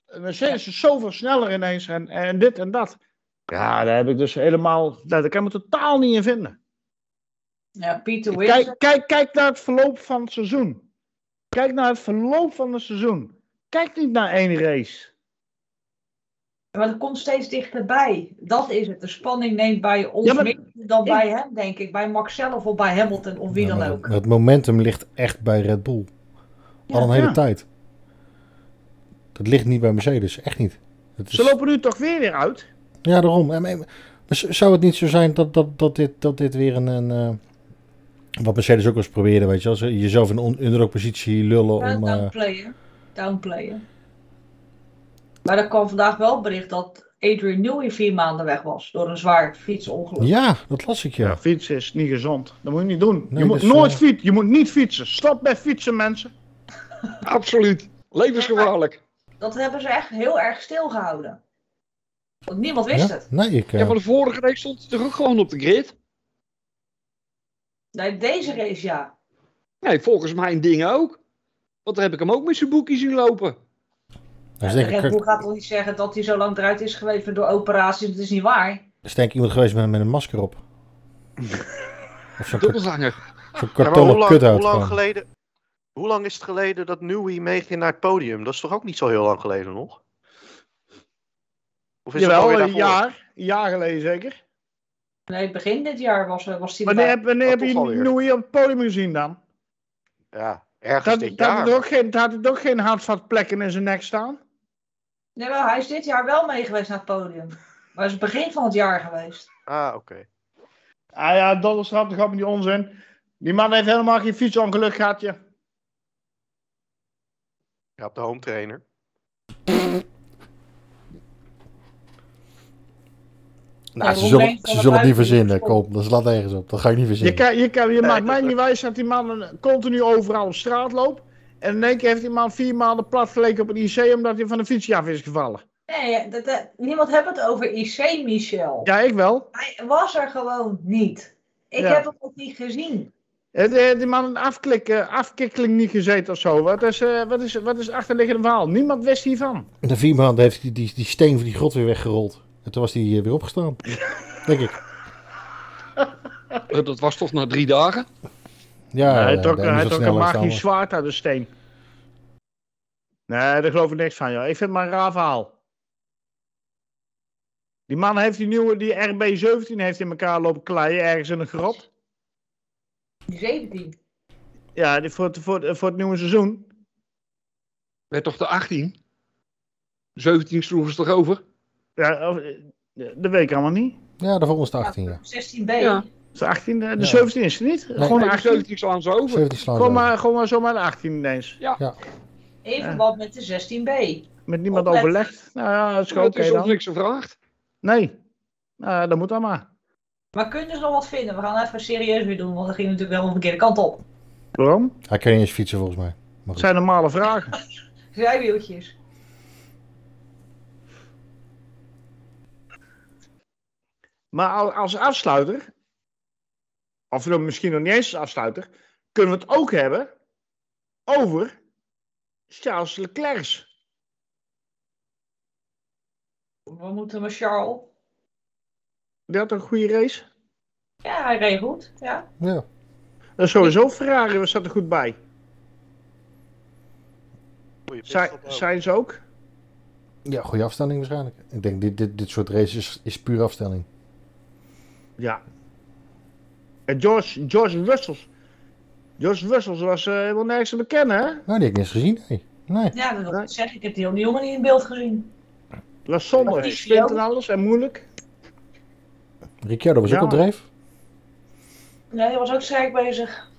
Speaker 3: Mercedes is zoveel sneller ineens en, en dit en dat. Ja, daar heb ik dus helemaal, daar kan ik me totaal niet in vinden.
Speaker 1: Ja, Peter Wilson.
Speaker 3: Kijk, kijk, kijk naar het verloop van het seizoen. Kijk naar het verloop van het seizoen. Kijk niet naar één race.
Speaker 1: Maar dat komt steeds dichterbij. Dat is het. De spanning neemt bij ons
Speaker 3: Ja, maar-
Speaker 1: meer dan bij hem, denk ik. Bij Max zelf of bij Hamilton of wie
Speaker 2: Ja,
Speaker 1: dan ook.
Speaker 2: Het momentum ligt echt bij Red Bull. Al een hele
Speaker 3: Ja.
Speaker 2: tijd. Dat ligt niet bij Mercedes, echt niet. Het is-
Speaker 3: Ze lopen nu toch weer weer uit.
Speaker 2: Ja, daarom. Zou het niet zo zijn dat, dat, dat, dit, dat dit weer een... een eh, wat Mercedes ook wel eens probeerde, weet je wel. Ze jezelf in een underdog-positie lullen
Speaker 1: Ja,
Speaker 2: om... eh,
Speaker 1: downplayen. Downplayen. Maar er kwam vandaag wel bericht dat Adrian Newey vier maanden weg was. Door een zwaar fietsongeluk.
Speaker 2: ja, dat las ik, ja.
Speaker 3: Ja, fietsen is niet gezond. Dat moet je niet doen.
Speaker 2: Nee,
Speaker 3: je moet
Speaker 2: dus,
Speaker 3: nooit
Speaker 2: eh,
Speaker 3: fietsen. Je moet niet fietsen. Stop bij fietsen, mensen.
Speaker 5: Absoluut. Levensgevaarlijk.
Speaker 1: Dat hebben ze echt heel erg stilgehouden. Want niemand wist
Speaker 2: Ja?
Speaker 1: het.
Speaker 2: Nee, ik... eh,
Speaker 5: Ja, maar de vorige race stond hij toch ook gewoon op de grid?
Speaker 1: Nee, deze race ja.
Speaker 5: Nee, volgens mijn dingen ook. Want daar heb ik hem ook met zijn boekje zien lopen.
Speaker 1: de
Speaker 2: denk ik,
Speaker 1: Red Bull gaat toch niet zeggen dat hij zo lang eruit is geweest door operaties. Dat is niet waar.
Speaker 2: is denk ik iemand geweest met, met een masker op. Of zo'n
Speaker 4: Ja,
Speaker 2: kartonnen
Speaker 4: hoe lang,
Speaker 2: kuthout
Speaker 4: hoe lang
Speaker 2: gewoon.
Speaker 4: geleden? Hoe lang is het geleden dat Newey meeging naar het podium? Dat is toch ook niet zo heel lang geleden nog? Of is
Speaker 3: Jawel,
Speaker 4: alweer
Speaker 3: een jaar. Een jaar geleden zeker.
Speaker 1: Nee, begin dit jaar was, eh, was hij
Speaker 3: Wanneer, wanneer heb je. Noei op het podium gezien dan?
Speaker 4: Ja, ergens
Speaker 3: Dat,
Speaker 4: dit
Speaker 3: dat,
Speaker 4: jaar.
Speaker 3: had ook geen, dat had hij ook geen handvatplekken in zijn nek staan.
Speaker 1: Nee, wel, hij is dit jaar wel mee geweest naar het podium. Maar het is het begin van het jaar geweest.
Speaker 4: Ah, oké.
Speaker 3: Ah ja, Donaldstrap, dat gaat die onzin. Die man heeft helemaal geen fietsongeluk gehad, ja.
Speaker 4: Ja, op de home trainer.
Speaker 2: Nou, ze zullen, ze zullen het niet verzinnen. Kom, dat slaat nergens op. Dat ga ik niet
Speaker 3: Je,
Speaker 2: verzinnen.
Speaker 3: kan, je, kan, je
Speaker 4: Nee,
Speaker 3: maakt mij niet wijs dat die man een- continu overal op straat loopt. En in één keer heeft die man vier maanden plat geleken op een IC omdat hij van de fietsje af is gevallen.
Speaker 1: Nee, dat, dat- niemand heeft het over IC, Michel.
Speaker 3: Ja, ik wel.
Speaker 1: Hij was er gewoon niet. Ik
Speaker 3: Ja.
Speaker 1: heb het ook niet gezien.
Speaker 3: Heeft heeft die man een afklik, eh, afkikkeling niet gezeten of zo? Wat is, eh, wat, is, wat is het achterliggende verhaal? Niemand wist hiervan.
Speaker 2: De vier maanden heeft hij die, die steen van die grot weer weggerold. En toen was hij eh, weer opgestaan. Denk ik.
Speaker 5: Dat was toch na drie dagen?
Speaker 2: Ja,
Speaker 3: hij trok, hij trok een magisch zwaard uit de steen. Nee, daar geloof ik niks van, joh. Ik vind het maar een raar verhaal. Die man heeft die nieuwe, die RB17 heeft in elkaar lopen kleien ergens in een grot.
Speaker 1: Die 17.
Speaker 3: Ja, die voor, het, voor, voor het nieuwe seizoen.
Speaker 5: Werd toch de 18? 17 sloegen ze toch over?
Speaker 3: Ja, of- eh, dat weet ik allemaal niet.
Speaker 2: Ja, daarvoor was het 18, ja.
Speaker 1: 16b.
Speaker 5: Ja.
Speaker 3: Is de 18, de
Speaker 2: Ja.
Speaker 3: 17 is het niet? Gewoon
Speaker 5: Nee,
Speaker 3: de
Speaker 5: de
Speaker 3: 18.
Speaker 5: 17 slaan ze over.
Speaker 2: 17 slaan
Speaker 3: Gewoon maar, gewoon maar zomaar de 18 ineens.
Speaker 1: In verband met de 16b.
Speaker 3: Met niemand
Speaker 1: Opletten.
Speaker 3: overlegd. Nou ja, dat is oké
Speaker 5: is ons
Speaker 3: dan.
Speaker 5: niks gevraagd.
Speaker 3: Nee. Nou, dat moet dan maar.
Speaker 1: Maar kunnen ze nog wat vinden? We gaan even serieus weer doen, want dat ging natuurlijk wel de verkeerde kant op.
Speaker 3: Waarom?
Speaker 2: Hij kan niet eens fietsen volgens mij.
Speaker 3: Zijn normale vragen.
Speaker 1: Zijwieltjes.
Speaker 3: Maar al- als afsluiter, of misschien nog niet eens als afsluiter, kunnen we het ook hebben over Charles Leclerc.
Speaker 1: We moeten met Charles.
Speaker 3: Die had een goede race.
Speaker 1: Ja, hij reed goed. Ja.
Speaker 2: Ja.
Speaker 3: Dat is sowieso Ferrari, was dat er goed bij. Zij, zijn ze ook?
Speaker 2: ja, goede afstelling waarschijnlijk. Ik denk, dit, dit, dit soort races is puur afstelling.
Speaker 3: Ja. En George, George Russell. George Russell was eh, helemaal nergens te bekennen, hè?
Speaker 2: Nou, die heb ik niet eens gezien. Nee. nee.
Speaker 1: Ja, dat wil ik zeggen. Ik heb die jongen niet in beeld gezien.
Speaker 3: Dat was
Speaker 1: is
Speaker 3: Spint en alles en moeilijk.
Speaker 2: Ricciardo was ook
Speaker 3: Ja,
Speaker 2: op dreef.
Speaker 1: Nee, die was ook sterk bezig.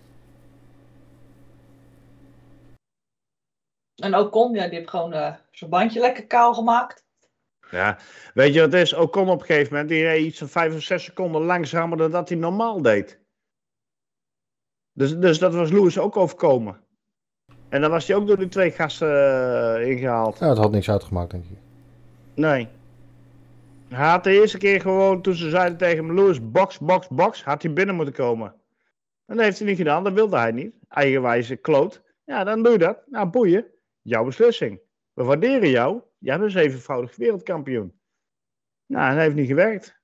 Speaker 1: En ook Con, ja, die heeft gewoon eh, zijn bandje lekker kaal gemaakt.
Speaker 3: Ja, weet je wat het is? Ocon op een gegeven moment, die reed iets van 5 of 6 seconden langzamer dan dat hij normaal deed. Dus, dus dat was Lewis ook overkomen. En dan was hij ook door die twee gasten eh, ingehaald.
Speaker 2: Ja, dat had niks uitgemaakt, denk ik.
Speaker 3: Nee. Hij had de eerste keer gewoon, toen ze zeiden tegen hem, Lewis, box, box, box, had hij binnen moeten komen. En dat heeft hij niet gedaan, dat wilde hij niet. Eigenwijze kloot. Ja, dan doe je dat. Nou, boeien. Jouw beslissing. We waarderen jou. Jij bent zevenvoudig wereldkampioen. Nou, dat heeft niet gewerkt.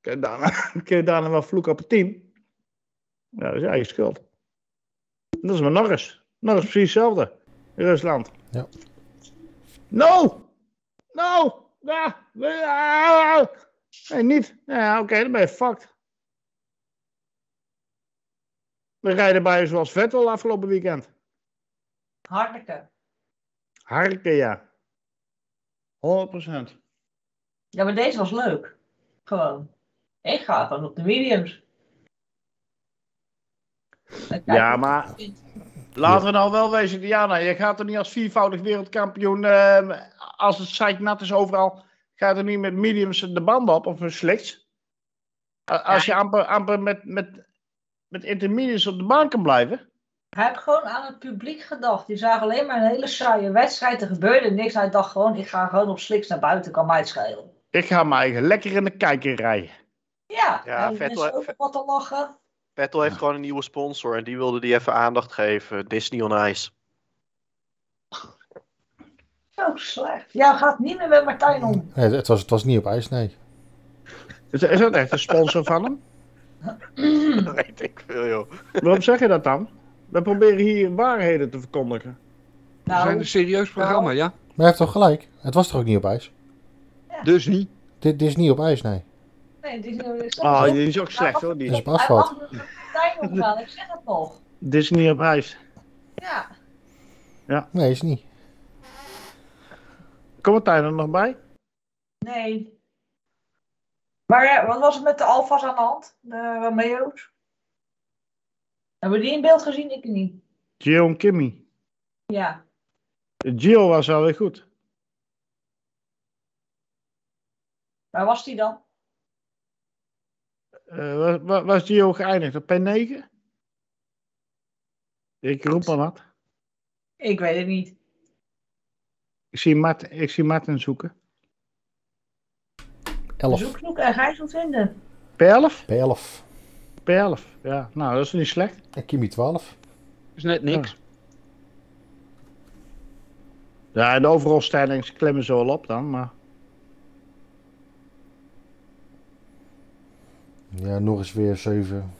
Speaker 3: Kun je daarna, kun je daarna wel vloeken op het team? Ja, dat is eigen schuld. Dat is met Norris. Norris precies hetzelfde. In Rusland.
Speaker 2: Ja.
Speaker 3: No! No! Ja! ja. Nee, niet. Ja, oké, dan ben je fucked. We rijden bij je zoals Vettel afgelopen weekend.
Speaker 1: Hartelijke.
Speaker 3: Harken, ja. 100%.
Speaker 1: Ja, maar deze was leuk. Gewoon. Ik ga gewoon op de mediums. Dan
Speaker 3: Ja, maar laten we nou wel wezen, Diana, je gaat er niet als viervoudig wereldkampioen, eh, als het site nat is overal, ga je er niet met mediums de band op of. A- Als je amper, amper met, met, met intermediates op de baan kan blijven.
Speaker 1: Hij heeft gewoon aan het publiek gedacht. Die zag alleen maar een hele saaie wedstrijd. Er gebeurde niks. Hij dacht gewoon, ik ga gewoon op sliks naar buiten. Kan mij het schelen.
Speaker 3: Ik ga mijn eigen lekker in de kijker rijden.
Speaker 1: Ja,
Speaker 4: Ja, Vettel-
Speaker 1: over wat te lachen.
Speaker 4: Vettel heeft gewoon een nieuwe sponsor en die wilde die even aandacht geven. Disney on Ice.
Speaker 1: Zo slecht. Ja, gaat niet meer met Martijn om.
Speaker 2: Nee, het was, het was niet op ijs, nee.
Speaker 3: Is, is dat echt een sponsor van hem?
Speaker 4: Dat weet ik veel, joh.
Speaker 3: Waarom zeg je dat dan? We proberen hier waarheden te verkondigen.
Speaker 5: We zijn
Speaker 1: Nou,
Speaker 5: een serieus programma, ja?
Speaker 2: Maar hij heeft toch gelijk? Het was toch ook niet op ijs?
Speaker 5: Dus niet.
Speaker 2: Dit, dit is niet op ijs, nee.
Speaker 1: nee, die is
Speaker 3: Oh, die is ook slecht hoor.
Speaker 2: Dit
Speaker 3: Die.
Speaker 2: is op
Speaker 1: Hij
Speaker 2: asfalt.
Speaker 1: mag. Ik zeg het nog.
Speaker 3: Disney op ijs.
Speaker 1: Ja.
Speaker 2: Nee, is niet.
Speaker 3: Komt Martijn er nog bij?
Speaker 1: Nee. Maar ja, wat was er met de Alfa's aan de hand? De Romeo's? Hebben we die in beeld gezien? Ik niet.
Speaker 3: Gio en Kimmy.
Speaker 1: Ja.
Speaker 3: Gio was wel weer goed.
Speaker 1: Waar was die dan?
Speaker 3: Eh, wa- was Gio geëindigd op P9? Ik roep maar wat.
Speaker 1: Ik weet het niet.
Speaker 3: Ik zie, Mart, ik zie Martin zoeken.
Speaker 2: 11.
Speaker 1: Zoek, zoek en ga je zo vinden.
Speaker 3: P11?
Speaker 2: P11.
Speaker 3: P11, ja. Nou, dat is niet slecht.
Speaker 2: En Kimi 12.
Speaker 5: is net niks.
Speaker 3: Ja, en de overall standings klimmen ze wel op dan, maar...
Speaker 2: Ja, nog eens weer 7.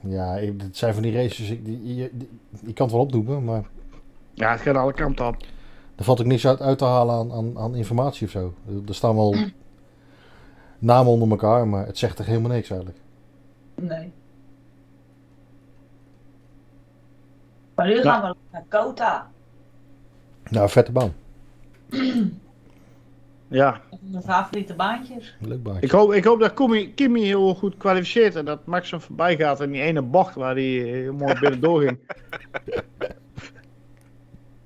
Speaker 2: Ja, ik, het zijn van die races. Ik, die, je, die- ik kan het wel opnoemen, maar
Speaker 3: Ja, het gaat alle kanten op.
Speaker 2: er valt ook niks uit, uit te halen aan, aan, aan informatie of zo. Er, er staan wel namen onder elkaar, maar het zegt toch helemaal niks eigenlijk.
Speaker 1: Nee. Maar nu gaan we naar Kota.
Speaker 2: Nou, vette baan.
Speaker 3: Ja,
Speaker 1: Mijn favoriete baantjes.
Speaker 2: Leuk baantje.
Speaker 3: ik hoop, ik hoop dat Kimi, Kimi heel goed kwalificeert en dat Max hem voorbij gaat in die ene bocht waar hij heel mooi binnendoor ging.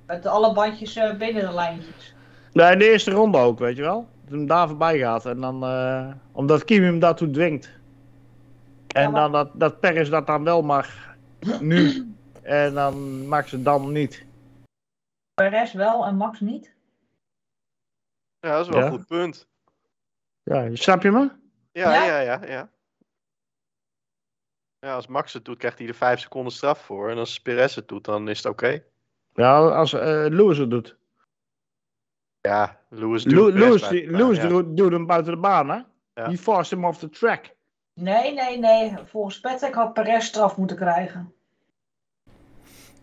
Speaker 1: Met alle bandjes eh, binnen de lijntjes.
Speaker 3: Nee, in de eerste ronde ook, weet je wel. Dat hem daar voorbij gaat en dan, eh, omdat Kimi hem daartoe dwingt. En
Speaker 1: Ja, maar-
Speaker 3: dan dat, dat Perez dat dan wel mag, nu. En dan Max het dan niet.
Speaker 1: Perez wel en Max niet.
Speaker 4: Ja, dat is wel
Speaker 3: Ja.
Speaker 4: een goed punt.
Speaker 3: Ja, snap je me?
Speaker 4: Ja,
Speaker 1: Ja?
Speaker 4: ja, ja, ja. Ja, als Max het doet, krijgt hij er vijf seconden straf voor. En als Perez het doet, dan is het oké.
Speaker 3: Ja, als eh Lewis het doet.
Speaker 4: Ja, Lewis doet
Speaker 3: Lewis, die- Lewis
Speaker 4: ja.
Speaker 3: doet, doet hem buiten de baan, hè?
Speaker 4: Ja.
Speaker 3: Die forced hem off the track.
Speaker 1: Nee, nee, nee. Volgens Patrick had Perez straf moeten krijgen.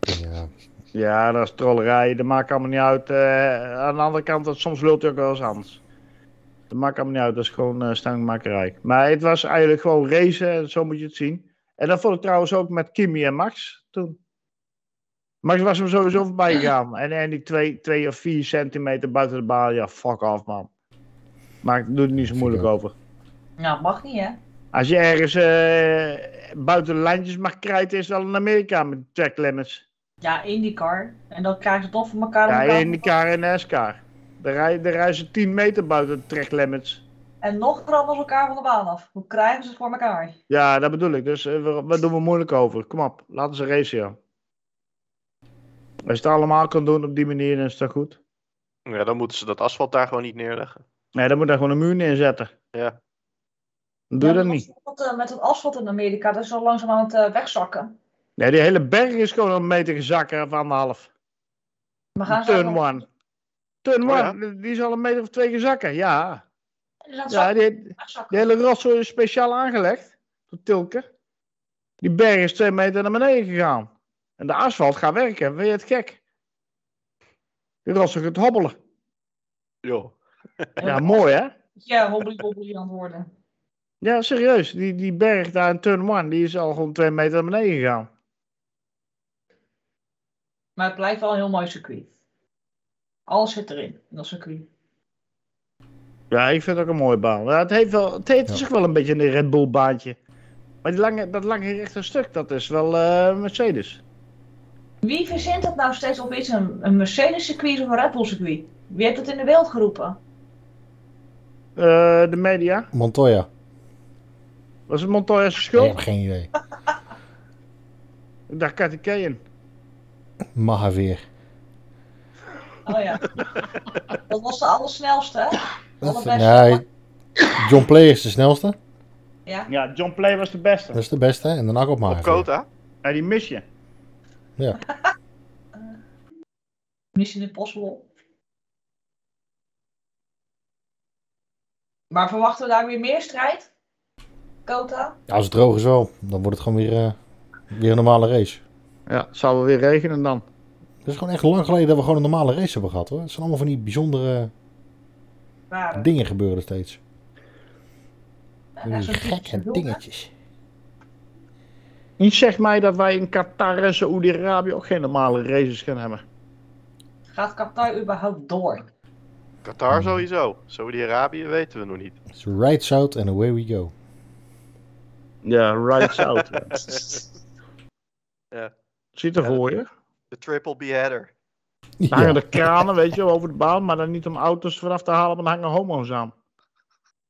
Speaker 2: Ja,
Speaker 3: Ja, dat is trollerij. Dat maakt allemaal niet uit. Eh, aan de andere kant, dat- soms lult hij ook wel eens anders. Dat maakt allemaal niet uit, dat is gewoon eh stangmakerij. Maar het was eigenlijk gewoon racen, en zo moet je het zien. En dat vond ik trouwens ook met Kimi en Max toen. Max was hem sowieso voorbij gegaan. En, en die twee, twee of vier centimeter buiten de baan, ja, fuck off man. Maar doe er niet zo moeilijk over.
Speaker 1: Nou, mag niet, hè?
Speaker 3: Als je ergens eh, buiten de lijntjes mag krijten, is het wel in Amerika met track limits.
Speaker 1: Ja, IndyCar. En dan krijgen ze toch voor elkaar.
Speaker 3: Ja,
Speaker 1: elkaar-
Speaker 3: in de car en NASCAR. Daar rijden, daar rijden ze 10 meter buiten de track limits.
Speaker 1: En nog rammen ze elkaar van de baan af. Hoe krijgen ze het voor elkaar?
Speaker 3: Ja, dat bedoel ik. Dus we- wat doen we moeilijk over? Kom op, laten ze racen, ja. Als je het allemaal kan doen op die manier, dan is dat goed.
Speaker 4: Ja, dan moeten ze dat asfalt daar gewoon niet neerleggen.
Speaker 3: Nee, dan moet daar gewoon een muur neerzetten.
Speaker 4: Ja.
Speaker 3: Dan doe
Speaker 1: Ja,
Speaker 3: dat niet.
Speaker 1: Met, eh, met het asfalt in Amerika, dat is al langzaam aan het eh, wegzakken.
Speaker 3: Nee, die hele berg is gewoon een meter gezakken of anderhalf.
Speaker 1: Maar gaan ze
Speaker 3: Turn one. Turn
Speaker 4: Oh, ja?
Speaker 3: one, die is al een meter of twee gezakken, ja. Ja, die, hele rotzooi is speciaal aangelegd. Door Tilke. Die berg is twee meter naar beneden gegaan. En de asfalt gaat werken, vind je het gek? Die rotzooi gaat hobbelen.
Speaker 4: Joh.
Speaker 3: Ja, mooi hè?
Speaker 1: Ja, hobbly wobbly aan het worden.
Speaker 3: Ja, serieus. Die, die berg daar in turn one, die is al gewoon twee meter naar beneden gegaan.
Speaker 1: Maar het blijft wel een heel mooi circuit. Alles zit erin, in dat circuit.
Speaker 3: Ja, ik vind het ook een mooie baan. Ja, het heeft, wel, het heeft
Speaker 2: Ja.
Speaker 3: zich wel een beetje een Red Bull baantje. Maar die lange, dat lange rechte stuk, dat is wel eh, Mercedes.
Speaker 1: Wie verzint dat nou steeds op iets? Een, een Mercedes circuit of een Red Bull circuit? Wie heeft het in de wereld geroepen?
Speaker 3: Eh, de media.
Speaker 2: Montoya.
Speaker 3: Was het Montoya's
Speaker 2: Ik
Speaker 3: schuld?
Speaker 2: heb geen idee.
Speaker 3: Ik dacht Cathy Kayen.
Speaker 2: Mahaveer.
Speaker 1: Oh ja. dat was de allersnelste, hè?
Speaker 2: Dat,
Speaker 1: Allerbeste.
Speaker 2: nee, John Play is de snelste.
Speaker 1: Ja.
Speaker 3: Ja, John Play was de beste.
Speaker 2: Dat is de beste. En dan ook op
Speaker 4: Op
Speaker 2: Mahaveer.
Speaker 4: Kota?
Speaker 3: Ja, die mis je.
Speaker 2: Ja.
Speaker 1: Mission Impossible. Maar verwachten we daar weer meer strijd? Kota?
Speaker 2: Ja, als het droog is wel, dan wordt het gewoon weer, eh, weer een normale race.
Speaker 3: Ja, wel weer regenen dan.
Speaker 2: Het is gewoon echt lang geleden dat we gewoon een normale race hebben gehad hoor. Het zijn allemaal van die bijzondere
Speaker 1: Waar?
Speaker 2: dingen gebeuren steeds.
Speaker 1: Ja,
Speaker 2: gekke dingetjes.
Speaker 3: Niet zeg mij dat wij in Qatar en Saoedi-Arabië ook geen normale races gaan hebben.
Speaker 1: Gaat Qatar überhaupt door?
Speaker 4: Qatar sowieso. Saudi-Arabië weten we nog niet.
Speaker 2: It's right south and away we go.
Speaker 3: Ja, right out. ja. Zit er voor je.
Speaker 4: De triple beheader.
Speaker 3: Dan hangen
Speaker 2: Ja.
Speaker 3: de kranen, weet je, over de baan, maar dan niet om auto's vanaf te halen, maar dan hangen homo's aan.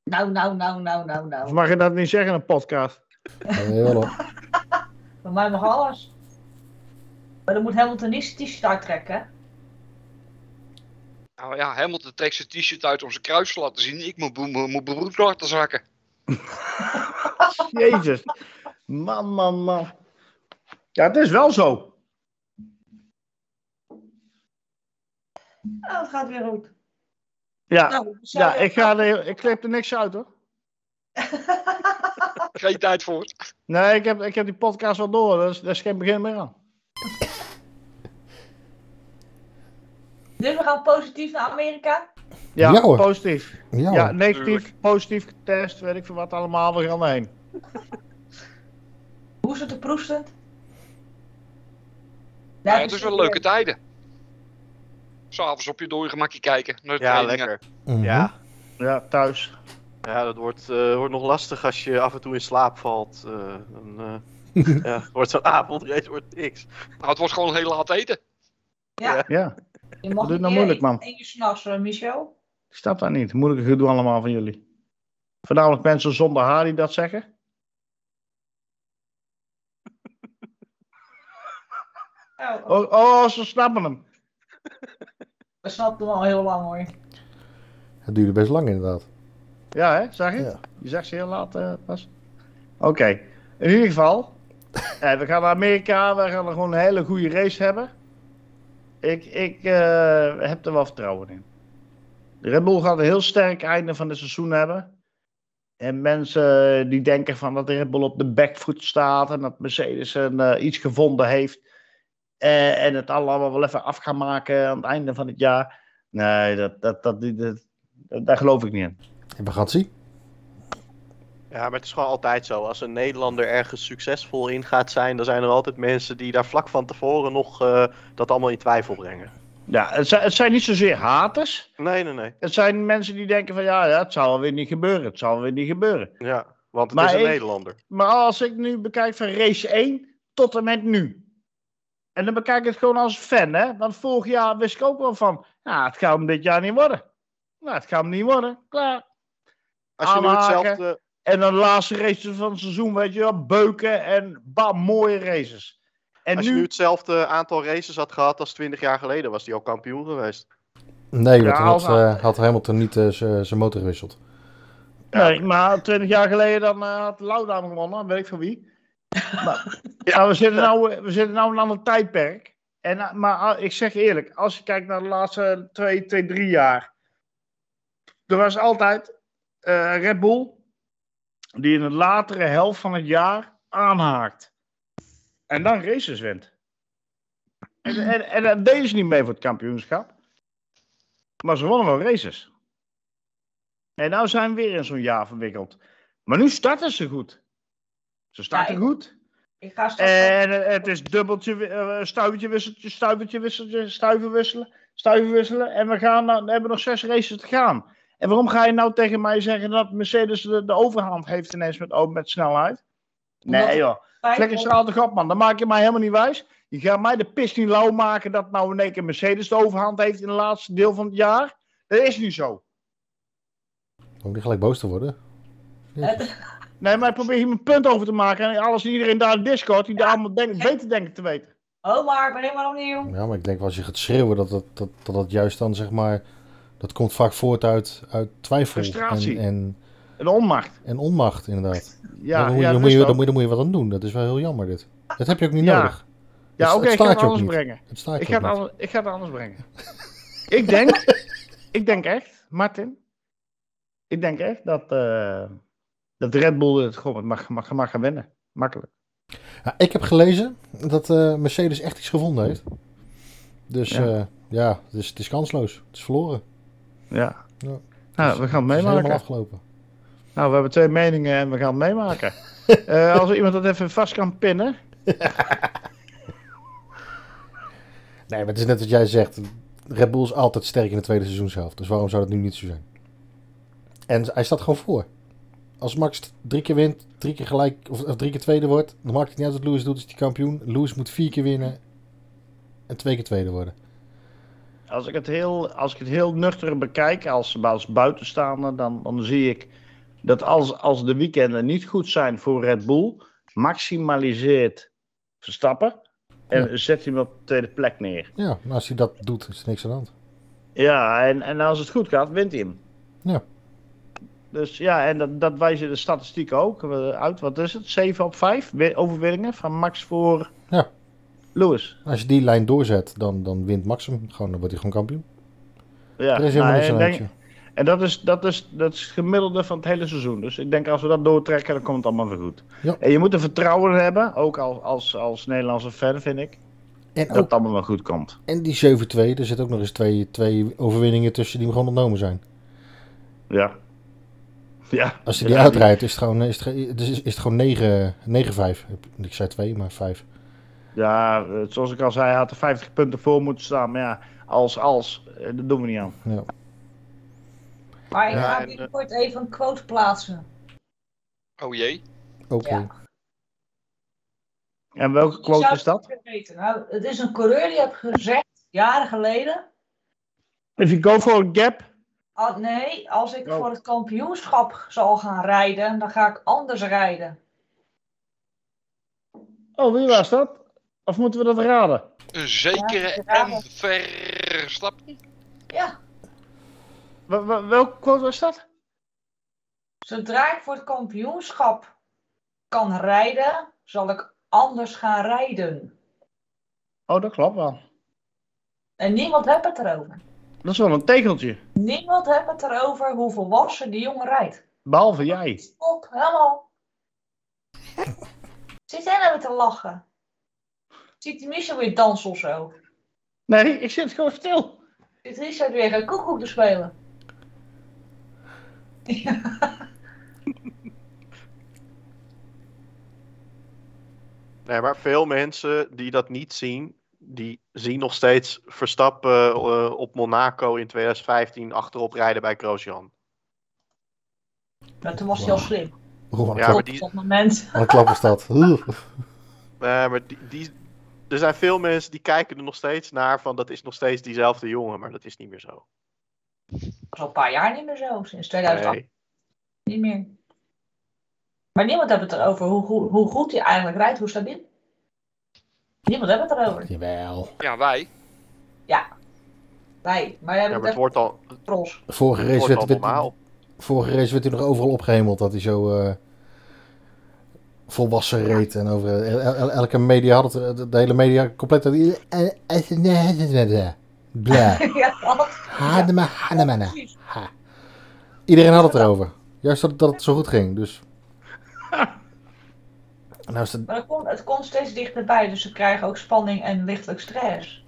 Speaker 1: Nou, nou, nou, nou, nou,
Speaker 3: Of
Speaker 1: nou.
Speaker 3: mag je dat niet zeggen in een podcast?
Speaker 2: Je wel hoor.
Speaker 1: Bij mij mag alles. Maar dan moet Hamilton niet zijn t-shirt uittrekken, hè?
Speaker 5: Nou ja, Hamilton trekt zijn t-shirt uit om zijn kruis te laten zien. Ik moet mijn mijn broek laten zakken.
Speaker 3: Jezus. Man, man, man. Ja, het is wel zo.
Speaker 1: Nou, het gaat weer goed.
Speaker 3: Ja,
Speaker 1: Nou,
Speaker 3: ja ik, ga er, ik knip er niks uit hoor.
Speaker 5: Geen tijd voor.
Speaker 3: Nee, ik heb, ik heb die podcast wel door, dus daar is geen begin meer aan.
Speaker 1: Dus we gaan positief naar Amerika.
Speaker 3: Ja,
Speaker 2: Ja, hoor.
Speaker 3: positief.
Speaker 2: Ja,
Speaker 3: negatief,
Speaker 5: Tuurlijk.
Speaker 3: positief getest, weet ik veel wat allemaal, we gaan erheen.
Speaker 1: Hoe is het te proestend?
Speaker 5: Ja, het is wel leuke tijden. S'avonds op je doorgemakje kijken naar de
Speaker 4: Ja,
Speaker 5: trainingen.
Speaker 4: lekker.
Speaker 2: Mhm.
Speaker 4: Ja.
Speaker 3: Ja, thuis.
Speaker 4: Ja, dat wordt, eh, wordt nog lastig als je af en toe in slaap valt. eh, dan eh, ja, wordt zo'n avondrace wordt niks.
Speaker 5: Nou, het wordt gewoon heel laat eten.
Speaker 1: Ja,
Speaker 3: Ja,
Speaker 1: je mag
Speaker 3: nou moeilijk, man.
Speaker 1: s'nachts, uh, Michel.
Speaker 3: ik snap dat niet. Moeilijke gedoe allemaal van jullie. Voornamelijk mensen zonder haar die dat zeggen.
Speaker 1: Oh,
Speaker 3: Oh, oh ze snappen hem.
Speaker 1: we snappen hem al heel lang hoor.
Speaker 2: Het duurde best lang inderdaad.
Speaker 3: Ja, hè, zag je?
Speaker 2: Ja.
Speaker 3: Je zegt ze heel laat eh, pas. Oké, in ieder geval. eh, we gaan naar Amerika. We gaan er gewoon een hele goede race hebben. Ik, ik eh, heb er wel vertrouwen in. De Red Bull gaat een heel sterk einde van het seizoen hebben. En mensen die denken van dat de Red Bull op de backfoot staat en dat Mercedes een, eh, iets gevonden heeft. Eh, en het allemaal wel even af gaan maken aan het einde van het jaar. Nee, dat, dat, dat, dat, dat- daar geloof ik niet in.
Speaker 2: het zien.
Speaker 4: Ja, maar het is gewoon altijd zo. Als een Nederlander ergens succesvol in gaat zijn, dan zijn er altijd mensen die daar vlak van tevoren nog eh, dat allemaal in twijfel brengen.
Speaker 3: Ja, het zijn, het zijn niet zozeer haters.
Speaker 4: Nee, nee, nee.
Speaker 3: Het zijn mensen die denken van ja, ja het zal wel weer niet gebeuren. Het zal weer niet gebeuren.
Speaker 4: Ja, want het
Speaker 3: Maar
Speaker 4: is een
Speaker 3: ik-
Speaker 4: Nederlander.
Speaker 3: Maar als ik nu bekijk van race 1 tot en met nu. En dan bekijk ik het gewoon als fan, hè. Want vorig jaar wist ik ook wel van, ja, het gaat hem dit jaar niet worden. Nou, het gaat hem niet worden. Klaar.
Speaker 4: Als je nu hetzelfde...
Speaker 3: En dan de laatste races van het seizoen, weet je wel, beuken en bam, mooie races. En
Speaker 4: Als je
Speaker 3: nu,
Speaker 4: nu hetzelfde aantal races had gehad als 20 jaar geleden, was hij al kampioen geweest.
Speaker 2: Nee, want
Speaker 3: Ja,
Speaker 2: had, eh, had Hamilton niet eh, z- zijn motor gewisseld.
Speaker 3: nee, maar 20 jaar geleden dan eh, had Lauda gewonnen, weet ik van wie. Maar, ja, we zitten nou, we zitten nou in een ander tijdperk. En, eh, maar ah, ik zeg eerlijk, als je kijkt naar de laatste twee, twee drie jaar. Er was altijd eh, Red Bull die in de latere helft van het jaar aanhaakt. En dan races wint. En, en, en dat deden ze niet mee voor het kampioenschap. Maar ze wonnen wel races. En nou zijn we weer in zo'n jaar verwikkeld. Maar nu starten ze goed. Ze starten
Speaker 1: Ja, ik-
Speaker 3: goed.
Speaker 1: Ik ga straks
Speaker 3: En eh, het is dubbeltje, eh, stuivertje, wisseltje, stuivertje, wisseltje, stuiver wisselen, stuiver wisselen. En we, gaan, nou- we hebben nog zes races te gaan. En waarom ga je nou tegen mij zeggen dat Mercedes de, de overhand heeft ineens met, oh, met snelheid? Nee
Speaker 1: Omdat-
Speaker 3: joh, vlekken
Speaker 1: op-
Speaker 3: straal op man, dan maak je mij helemaal niet wijs. Je gaat mij de pis niet lauw maken dat nou in één keer Mercedes de overhand heeft in het laatste deel van het jaar. Dat is niet zo.
Speaker 2: Om niet gelijk boos te worden.
Speaker 3: Nee, maar ik probeer hier mijn punt over te maken. En alles en iedereen daar in Discord, die daar allemaal denkt, beter denken te weten.
Speaker 1: Oh, maar ben ik maar opnieuw.
Speaker 2: Ja, maar ik denk wel als je gaat schreeuwen, dat dat, dat, dat, dat juist dan zeg maar. Dat komt vaak voort uit, uit twijfel
Speaker 3: Frustratie.
Speaker 2: En, en,
Speaker 3: En onmacht.
Speaker 2: en onmacht, inderdaad.
Speaker 3: Ja,
Speaker 2: dan, moet
Speaker 3: ja,
Speaker 2: dan, moet je, dan, moet je, dan moet je wat aan doen. Dat is wel heel jammer, dit. Dat heb je ook niet
Speaker 3: Ja.
Speaker 2: nodig.
Speaker 3: Ja, oké, ik ga het anders
Speaker 2: niet.
Speaker 3: brengen.
Speaker 2: Het staat
Speaker 3: Ik ga, het anders, ik ga het anders brengen. ik denk, ik denk echt, Martin, ik denk echt dat, eh dat Red Bull het gewoon mag, mag, mag gaan winnen. Makkelijk.
Speaker 2: Ja, ik heb gelezen dat eh, Mercedes echt iets gevonden heeft. Dus
Speaker 3: Ja.
Speaker 2: ja het, is, het is kansloos. Het is verloren.
Speaker 3: Ja.
Speaker 2: Ja.
Speaker 3: Nou, we gaan het
Speaker 2: Het is helemaal
Speaker 3: meemaken.
Speaker 2: afgelopen.
Speaker 3: Nou, we hebben twee meningen en we gaan het meemaken. Eh, als er iemand dat even vast kan pinnen.
Speaker 2: Nee, maar het is net wat jij zegt. Red Bull is altijd sterk in de tweede seizoenshelft. Dus waarom zou dat nu niet zo zijn? En hij staat gewoon voor. Als Max drie keer wint, drie keer gelijk, of, of drie keer tweede wordt, dan maakt het niet uit wat Lewis doet, is hij kampioen. Lewis moet vier keer winnen en twee keer tweede worden.
Speaker 3: Als ik het heel, als ik het heel nuchter bekijk, als, als buitenstaander, dan, dan zie ik dat als, als de weekenden niet goed zijn voor Red Bull, maximaliseert Verstappen en zet hij hem op de tweede plek neer.
Speaker 2: Ja, maar als hij dat doet, is er niks aan de hand.
Speaker 3: Ja, en, en als het goed gaat, wint hij hem.
Speaker 2: Ja.
Speaker 3: Dus ja, en dat, dat wijzen de statistieken ook eh, uit. Wat is het? 7 op 5 overwinningen van Max voor
Speaker 2: Ja.
Speaker 3: Lewis.
Speaker 2: Als je die lijn doorzet, dan, dan wint Max hem. Gewoon, dan wordt hij gewoon kampioen.
Speaker 3: Ja,
Speaker 2: er is helemaal
Speaker 3: nou,
Speaker 2: niks
Speaker 3: en
Speaker 2: aan
Speaker 3: denk- dat is, dat, is, dat is het gemiddelde van het hele seizoen. Dus ik denk als we dat doortrekken, dan komt het allemaal weer goed.
Speaker 2: Ja.
Speaker 3: En je moet er vertrouwen in hebben, ook als, als, als Nederlandse fan, vind ik.
Speaker 2: En,
Speaker 3: Dat
Speaker 2: ook,
Speaker 3: het allemaal wel goed komt.
Speaker 2: en die 7-2, er zit ook nog eens twee, twee overwinningen tussen die gewoon ontnomen zijn.
Speaker 3: Ja. Ja.
Speaker 2: Als hij die
Speaker 3: Ja,
Speaker 2: uitrijdt, is het gewoon, is het, is, is het gewoon 9 9-5. Ik zei 2, maar 5.
Speaker 3: Ja, eh, zoals ik al zei, hij had er 50 punten voor moeten staan. Maar ja, als, als, eh, dat doen we niet aan.
Speaker 2: Ja.
Speaker 1: Maar ik ga
Speaker 4: en,
Speaker 1: binnenkort even een quote plaatsen.
Speaker 6: Oh jee.
Speaker 2: Oké.
Speaker 1: Ja.
Speaker 3: En welke
Speaker 1: Je
Speaker 3: quote
Speaker 1: zou
Speaker 3: is dat?
Speaker 1: het niet weten. Nou, het is een coureur die heeft gezegd, jaren geleden.
Speaker 3: If you go for a gap.
Speaker 1: Ah, nee, als ik
Speaker 3: Oh.
Speaker 1: voor het kampioenschap zal gaan rijden, dan ga ik anders rijden.
Speaker 3: Oh, wie was dat? Of moeten we dat raden?
Speaker 6: Een zekere
Speaker 1: Ja,
Speaker 6: M. Verstappen.
Speaker 1: Ja,
Speaker 3: Wel- wel- welke quote was dat?
Speaker 1: zodra ik voor het kampioenschap kan rijden, zal ik anders gaan rijden.
Speaker 3: Oh, dat klopt wel.
Speaker 1: En niemand heeft het erover.
Speaker 3: Dat is wel een tegeltje.
Speaker 1: Niemand heeft het erover hoe volwassen die jongen rijdt.
Speaker 3: Behalve jij.
Speaker 1: Stop, helemaal. Zit jij nou weer te lachen? Ziet die Michel weer dansen of zo?
Speaker 3: Nee, ik zit gewoon stil.
Speaker 1: Zit Richard weer een koekoek te spelen?
Speaker 4: Nee, maar veel mensen die dat niet zien, die zien nog steeds Verstappen eh, op Monaco in 2015 achterop rijden bij Grosjean.
Speaker 1: Maar toen was hij al slim.
Speaker 2: Een,
Speaker 4: Ja,
Speaker 1: Tot
Speaker 4: die-
Speaker 1: dat moment.
Speaker 2: wat een klap was dat.
Speaker 4: Nee, maar die, die, er zijn veel mensen die kijken er nog steeds naar van dat is nog steeds diezelfde jongen, maar dat is niet meer zo.
Speaker 1: Dat is al een paar jaar niet meer zo. Sinds 2008
Speaker 4: Nee.
Speaker 1: niet meer. Maar niemand heeft het erover hoe, hoe, hoe goed hij eigenlijk rijdt, hoe stabiel. Niemand heeft het erover.
Speaker 2: Jawel.
Speaker 6: Ja, wij.
Speaker 1: Wij, maar
Speaker 4: Ja,
Speaker 1: jij hebt
Speaker 4: maar
Speaker 1: het
Speaker 4: wordt al,
Speaker 1: pros.
Speaker 2: Vorige race, werd,
Speaker 4: al
Speaker 2: werd,
Speaker 4: normaal.
Speaker 2: vorige race werd hij nog overal opgehemeld dat hij zo eh, volwassen reed. En over el- el- elke media had het, de, de hele media compleet. Bla.
Speaker 1: ja, dat.
Speaker 2: Hanema, hanema.
Speaker 1: Precies.
Speaker 2: Ha. Iedereen had het erover. Juist dat, dat het zo goed ging. Dus. Nou het,
Speaker 1: Maar het komt, het komt steeds dichterbij, dus ze krijgen ook spanning en lichtelijk stress.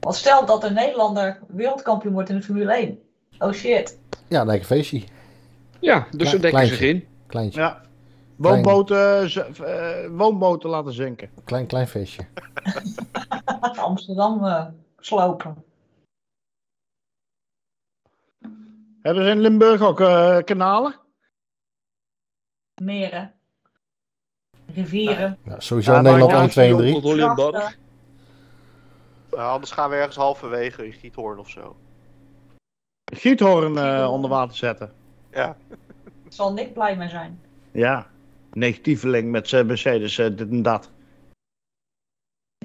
Speaker 1: Want stel dat een Nederlander wereldkampioen wordt in de Formule 1. Oh shit.
Speaker 2: ja, lijkt een feestje.
Speaker 5: Ja, dus
Speaker 2: Klein-
Speaker 5: ze dekken zich in.
Speaker 2: Kleintje.
Speaker 3: Ja. Woonboten, eh, woonboten laten zinken.
Speaker 2: Klein, klein feestje.
Speaker 1: Amsterdam eh, slopen.
Speaker 3: Hebben ze in Limburg ook eh, kanalen?
Speaker 1: Meren. Rivieren.
Speaker 2: Ja, sowieso
Speaker 3: Ja, maar
Speaker 2: Nederland
Speaker 3: ja,
Speaker 2: 1, 2 en 3.
Speaker 5: Tot Limburg.
Speaker 1: grachten.
Speaker 4: Uh, anders gaan we ergens halverwege in Giethoorn of zo.
Speaker 3: Giethoorn eh, onder water zetten.
Speaker 4: Ja,
Speaker 1: Daar zal Nick blij mee zijn.
Speaker 3: Ja. Negatieveling met zijn Mercedes, eh, dit en dat.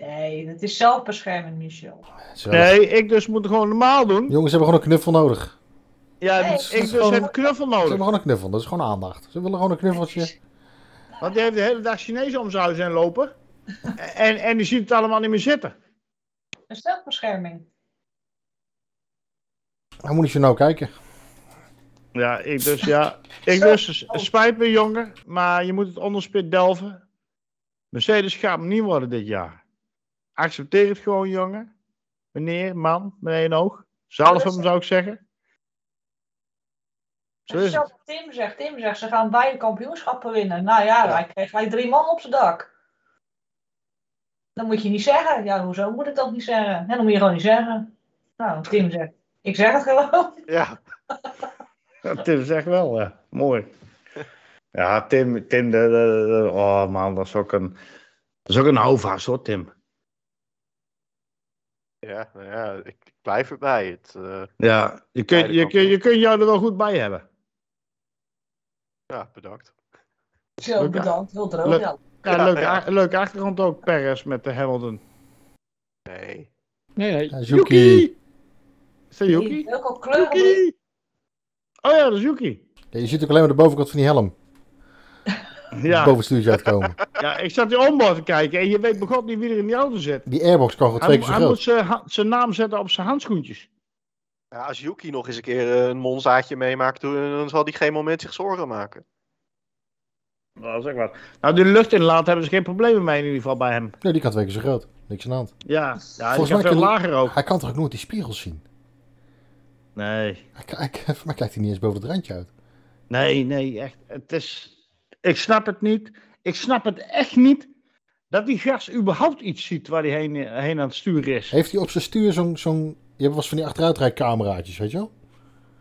Speaker 1: Nee, het is zelfbescherming, Michel.
Speaker 2: Zo.
Speaker 3: Nee, ik dus moet het gewoon normaal doen.
Speaker 2: Jongens hebben gewoon een knuffel nodig.
Speaker 3: Ja,
Speaker 1: Nee,
Speaker 3: ik
Speaker 1: dat
Speaker 3: dus
Speaker 2: gewoon-
Speaker 3: heb knuffel
Speaker 2: Ze hebben
Speaker 3: nodig.
Speaker 2: gewoon een knuffel. Dat is gewoon aandacht. Ze willen gewoon een knuffeltje.
Speaker 3: Want die heeft de hele dag Chinezen om zijn huis heen lopen. En, en die ziet het allemaal niet meer zitten.
Speaker 1: Een zelfbescherming.
Speaker 2: Dan moet je nou kijken.
Speaker 3: Ja, ik dus, ja. Ik dus, spijt me jongen, maar je moet het onderspit delven. Mercedes gaat hem niet worden dit jaar. Accepteer het gewoon, jongen. Meneer, man, met één oog. Zalf hem, zou ik zeggen. Zo is het.
Speaker 1: Tim zegt. Tim zegt, ze gaan beide kampioenschappen winnen. Nou ja, hij kreeg gelijk drie man op zijn dak. Dan moet je niet zeggen. Ja, hoezo moet ik dat niet zeggen? En dan moet je gewoon niet zeggen. Nou, Tim zegt, ik zeg het gewoon.
Speaker 4: ja.
Speaker 3: Ja, Tim zegt wel, ja. Mooi. Ja, Tim, Tim de, de- de- oh man, dat is ook een, dat is ook een houvast hoor, Tim.
Speaker 4: Ja, nou ja, ik, ik blijf erbij. Het, eh,
Speaker 3: Ja, je kunt je, kun, je kunt jou er wel goed bij hebben.
Speaker 4: Ja, bedankt.
Speaker 1: Zo,
Speaker 3: Leuk,
Speaker 1: bedankt. Heel droog.
Speaker 3: leuk.
Speaker 1: Ja.
Speaker 3: Ja, a- leuke achtergrond ook, Perez met de Hamilton.
Speaker 4: Nee.
Speaker 5: Nee, nee.
Speaker 2: Ja, Zuki.
Speaker 3: Is dat Yuki?
Speaker 1: Welke kleur?
Speaker 3: Yuki! Oh ja, dat is Yuki.
Speaker 2: Ja, je ziet ook alleen maar de bovenkant van die helm.
Speaker 3: Ja,
Speaker 2: Boven het stuurtje uitkomen.
Speaker 3: ja, ik zat die onboard te kijken en je weet begot niet wie er in die auto zit.
Speaker 2: Die airbox kan gewoon
Speaker 3: Hij,
Speaker 2: twee keer zo
Speaker 3: hij
Speaker 2: groot.
Speaker 3: moet zijn ha- zijn naam zetten op zijn handschoentjes.
Speaker 4: Ja, als Yuki nog eens een keer eh, een monzaatje meemaakt, dan zal hij geen moment zich zorgen maken.
Speaker 3: Dat is echt wat. Nou, die luchtinlaat hebben ze geen problemen mee in ieder geval bij hem.
Speaker 2: Nee, die kan twee keer zo groot. Niks aan de hand.
Speaker 3: Ja, ja
Speaker 2: Volgens mij
Speaker 3: veel lager ook.
Speaker 2: Hij kan toch ook nooit die spiegels zien?
Speaker 3: Nee,
Speaker 2: Hij, voor mij kijkt hij niet eens boven het randje uit.
Speaker 3: nee, nee, echt. Het is... Ik snap het niet. Ik snap het echt niet dat die gast überhaupt iets ziet waar hij heen, heen aan het sturen is.
Speaker 2: Heeft hij op zijn stuur zo'n... zo'n je hebt eens van die achteruitrijcameraatjes, weet je wel?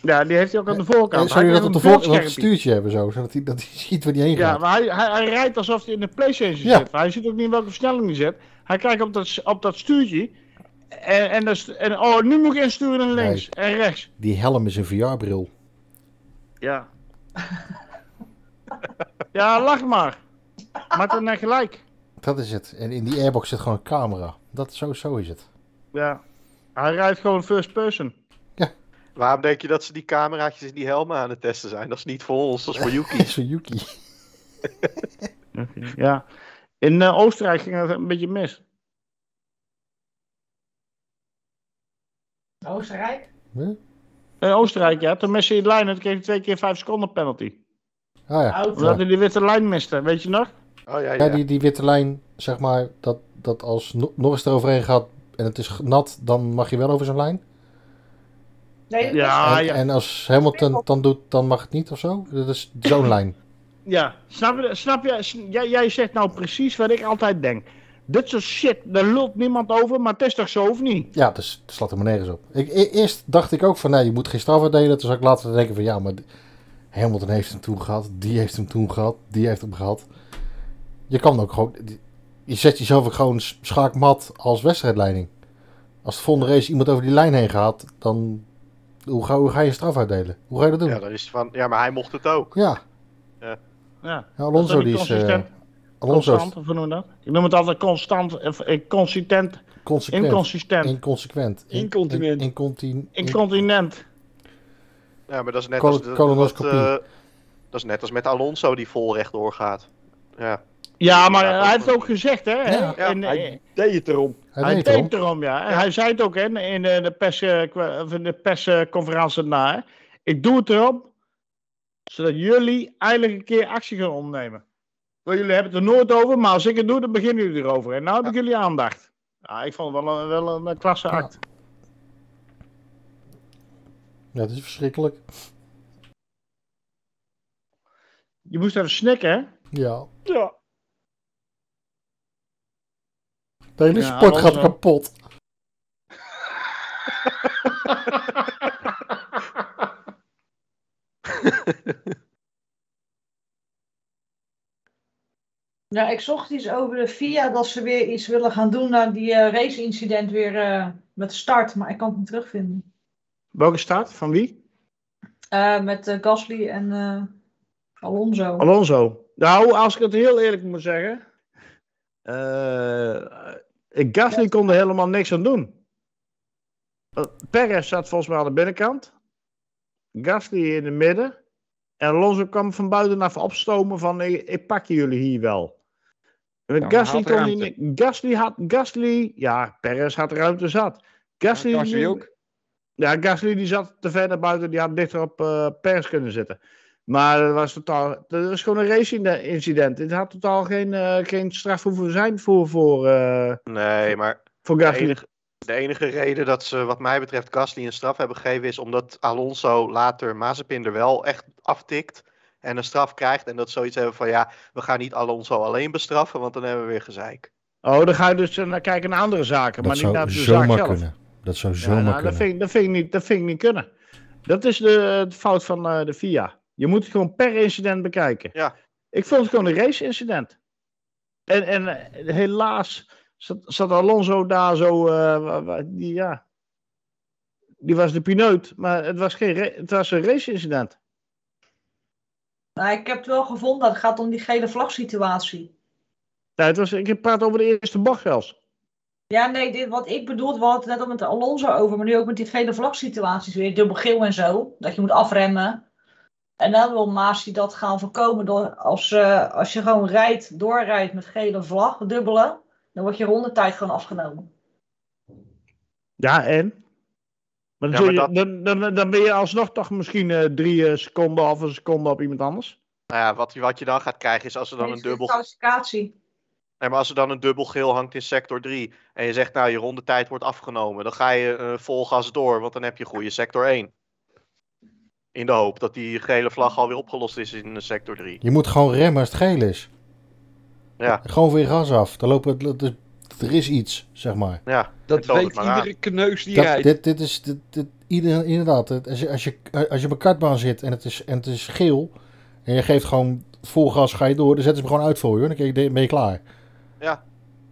Speaker 3: Ja, die heeft hij ook aan de
Speaker 2: Eh,
Speaker 3: voorkant.
Speaker 2: Zou je
Speaker 3: Hij
Speaker 2: dat op de
Speaker 3: heeft een
Speaker 2: stuurtje hebben zo? Zodat hij, dat hij ziet waar hij heen
Speaker 3: Ja,
Speaker 2: gaat.
Speaker 3: maar hij, hij, hij rijdt alsof hij in de Playstation
Speaker 2: Ja.
Speaker 3: zit. Hij ziet ook niet welke versnelling hij zit. Hij kijkt op dat, op dat stuurtje. En, en, dat, en oh, nu moet ik insturen naar links en rechts.
Speaker 2: Die helm is een VR-bril.
Speaker 3: Ja. ja, lach maar. Het net gelijk.
Speaker 2: Dat is het. En in die airbox zit gewoon een camera. Dat, zo, zo is het.
Speaker 3: Ja. Hij rijdt gewoon first person.
Speaker 4: Waarom denk je dat ze die cameraatjes in die helmen aan het testen zijn? Dat is niet voor ons, dat is voor Yuki.
Speaker 2: is voor Yuki.
Speaker 3: Ja. In eh, Oostenrijk ging het een beetje mis.
Speaker 1: Oostenrijk?
Speaker 2: Huh?
Speaker 3: In Oostenrijk, ja. Toen miste hij de lijn en toen kreeg hij twee keer vijf seconden penalty.
Speaker 2: Ah ja.
Speaker 3: Omdat hij die witte lijn miste, weet je nog?
Speaker 4: Oh ja,
Speaker 2: Ja,
Speaker 4: ja.
Speaker 2: die, die witte lijn, zeg maar, dat, dat als No- Norris eroverheen gaat en het is nat, dan mag je wel over zijn lijn.
Speaker 1: Nee,
Speaker 3: Ja,
Speaker 2: en,
Speaker 3: ja.
Speaker 2: en als Hamilton het dan doet, dan mag het niet of zo? Dat is zo'n lijn.
Speaker 3: Ja, snap je? Snap je? Jij, jij zegt nou precies wat ik altijd denk. Dit soort shit, daar lult niemand over, maar het is toch zo of niet?
Speaker 2: Ja, dus het slaat helemaal nergens op. Ik, e- eerst dacht ik ook van, nee, je moet geen straf uitdelen. Toen zag ik later denken van, ja, maar Hamilton heeft hem toen gehad. Die heeft hem toen gehad. Die heeft hem gehad. Je kan ook gewoon... Je zet jezelf ook gewoon schaakmat als wedstrijdleiding. Als de volgende race iemand over die lijn heen gaat, dan... Hoe ga, hoe ga je straf uitdelen? Hoe ga je dat doen?
Speaker 4: Ja, dan is het van, ja, maar hij mocht het ook.
Speaker 2: Ja,
Speaker 3: Ja.
Speaker 2: Ja,
Speaker 3: Dat
Speaker 2: Alonso
Speaker 3: is
Speaker 2: die is... eh. Alonso is
Speaker 3: constant, hoe noem je dat? Ik noem het altijd constant, eh, consistent,
Speaker 2: consequent.
Speaker 3: inconsistent,
Speaker 2: Inconsequent. In-
Speaker 5: Incontinent.
Speaker 2: in- incontin- in-
Speaker 3: incontinent.
Speaker 4: Ja, maar dat is net
Speaker 2: Col-
Speaker 4: als, de,
Speaker 2: colonoscopie.
Speaker 4: wat, eh, dat is net als met Alonso die vol rechtdoor gaat. Ja,
Speaker 3: Ja, maar hij heeft
Speaker 4: dat-
Speaker 3: ook gezegd, hè?
Speaker 2: Ja.
Speaker 3: En, eh,
Speaker 5: Hij deed het erom.
Speaker 2: Hij
Speaker 3: Hij
Speaker 2: deed erom.
Speaker 3: het erom, ja. En hij zei het ook hè, in de, de, pers, eh, de persconferentie hè. Ik doe het erom, zodat jullie eindelijk een keer actie gaan ondernemen. Want jullie hebben het er nooit over, maar als ik het doe, dan beginnen jullie erover. En nou heb ik jullie aandacht. Ja, ik vond het wel een, wel een, eh, klasse act.
Speaker 2: Ja, het is verschrikkelijk.
Speaker 3: Je moest even snikken, hè?
Speaker 2: Ja.
Speaker 3: Ja.
Speaker 2: De hele
Speaker 3: Ja,
Speaker 2: sport gaat kapot.
Speaker 1: Ja, ik zocht iets over de FIA dat ze weer iets willen gaan doen naar die eh, race-incident weer eh, met de start, maar ik kan het niet terugvinden.
Speaker 3: Welke start? Van wie?
Speaker 1: Eh, met Gasly en eh, Alonso.
Speaker 3: Alonso. Nou, als ik het heel eerlijk moet zeggen. eh Gasly kon er helemaal niks aan doen. Eh, Perez zat volgens mij aan de binnenkant. Gasly in het midden. En Alonso kwam van buitenaf opstomen van ik, ik pak jullie hier wel. En
Speaker 5: maar
Speaker 3: Gasly,
Speaker 5: had
Speaker 3: kon
Speaker 5: ruimte.
Speaker 3: niet, Gasly had, Gasly, ja, Perez had ruimte zat. Gasly,
Speaker 5: Ja, Gasly ook.
Speaker 3: Ja, Gasly die zat te ver naar buiten, die had dichter op eh Perez kunnen zitten. Maar dat was totaal, dat was gewoon een race-incident. Dit had totaal geen, eh, geen straf hoeven zijn voor, voor, eh,
Speaker 4: nee, maar
Speaker 3: voor
Speaker 4: de
Speaker 3: Gasly.
Speaker 4: enige, de enige reden dat ze, wat mij betreft, Gasly een straf hebben gegeven is omdat Alonso later Mazepin er wel echt aftikt en een straf krijgt. En dat zoiets hebben van, ja, we gaan niet Alonso alleen bestraffen, want dan hebben we weer gezeik.
Speaker 3: Oh, dan ga je dus eh, naar kijken naar andere zaken,
Speaker 2: Dat
Speaker 3: maar niet naar
Speaker 2: zou
Speaker 3: de zaak
Speaker 2: zomaar
Speaker 3: zelf.
Speaker 2: kunnen. Dat zou
Speaker 3: Ja,
Speaker 2: zomaar
Speaker 3: nou, dat,
Speaker 2: kunnen.
Speaker 3: vind ik, dat, vind ik niet, dat vind ik niet kunnen. Dat is de, de fout van eh, de FIA. Je moet het gewoon per incident bekijken.
Speaker 4: Ja.
Speaker 3: Ik vond het gewoon een race-incident. En, en eh, helaas zat, zat Alonso daar zo. eh, die, ja, die was de pineut, maar het was, geen het was een race-incident.
Speaker 1: Nou, ik heb het wel gevonden, het gaat om die gele vlagsituatie.
Speaker 3: Ja, het was, ik praat over de eerste bocht zelfs.
Speaker 1: Ja, nee, dit, wat ik bedoel, we hadden het net al met Alonso over, maar nu ook met die gele vlagsituaties weer, dubbel geel en zo, dat je moet afremmen. En dan wil Masi dat gaan voorkomen door, als, eh, als je gewoon rijdt, doorrijdt met gele vlag, dubbele, dan wordt je rondetijd gewoon afgenomen.
Speaker 3: Ja, en? Maar dan,
Speaker 4: Ja,
Speaker 3: je, dan, dan, dan ben je alsnog toch misschien eh, drie eh, seconden of een seconde op iemand anders.
Speaker 4: Nou ja, wat, wat je dan gaat krijgen is als er dan een dubbel
Speaker 1: kwalificatie.
Speaker 4: Nee, maar als er dan een dubbel geel hangt in sector 3 en je zegt nou je rondetijd wordt afgenomen, dan ga je eh, vol gas door, want dan heb je goede sector 1. In de hoop dat die gele vlag alweer opgelost is in sector 3.
Speaker 2: Je moet gewoon remmen als het geel is.
Speaker 4: Ja.
Speaker 2: Gewoon weer gas af. Dan lopen, het- er- is iets, zeg maar.
Speaker 4: Ja,
Speaker 5: Dat weet
Speaker 4: maar aan.
Speaker 5: iedere kneus die
Speaker 2: Dat,
Speaker 5: rijdt.
Speaker 2: dit, dit is dit, dit, inderdaad. Als je, als, je, als je op een kartbaan zit en het, is, en het is geel. En je geeft gewoon vol gas, ga je door. Dan zetten ze hem gewoon uit voor je. hoor. Dan ben je- klaar.
Speaker 4: Ja.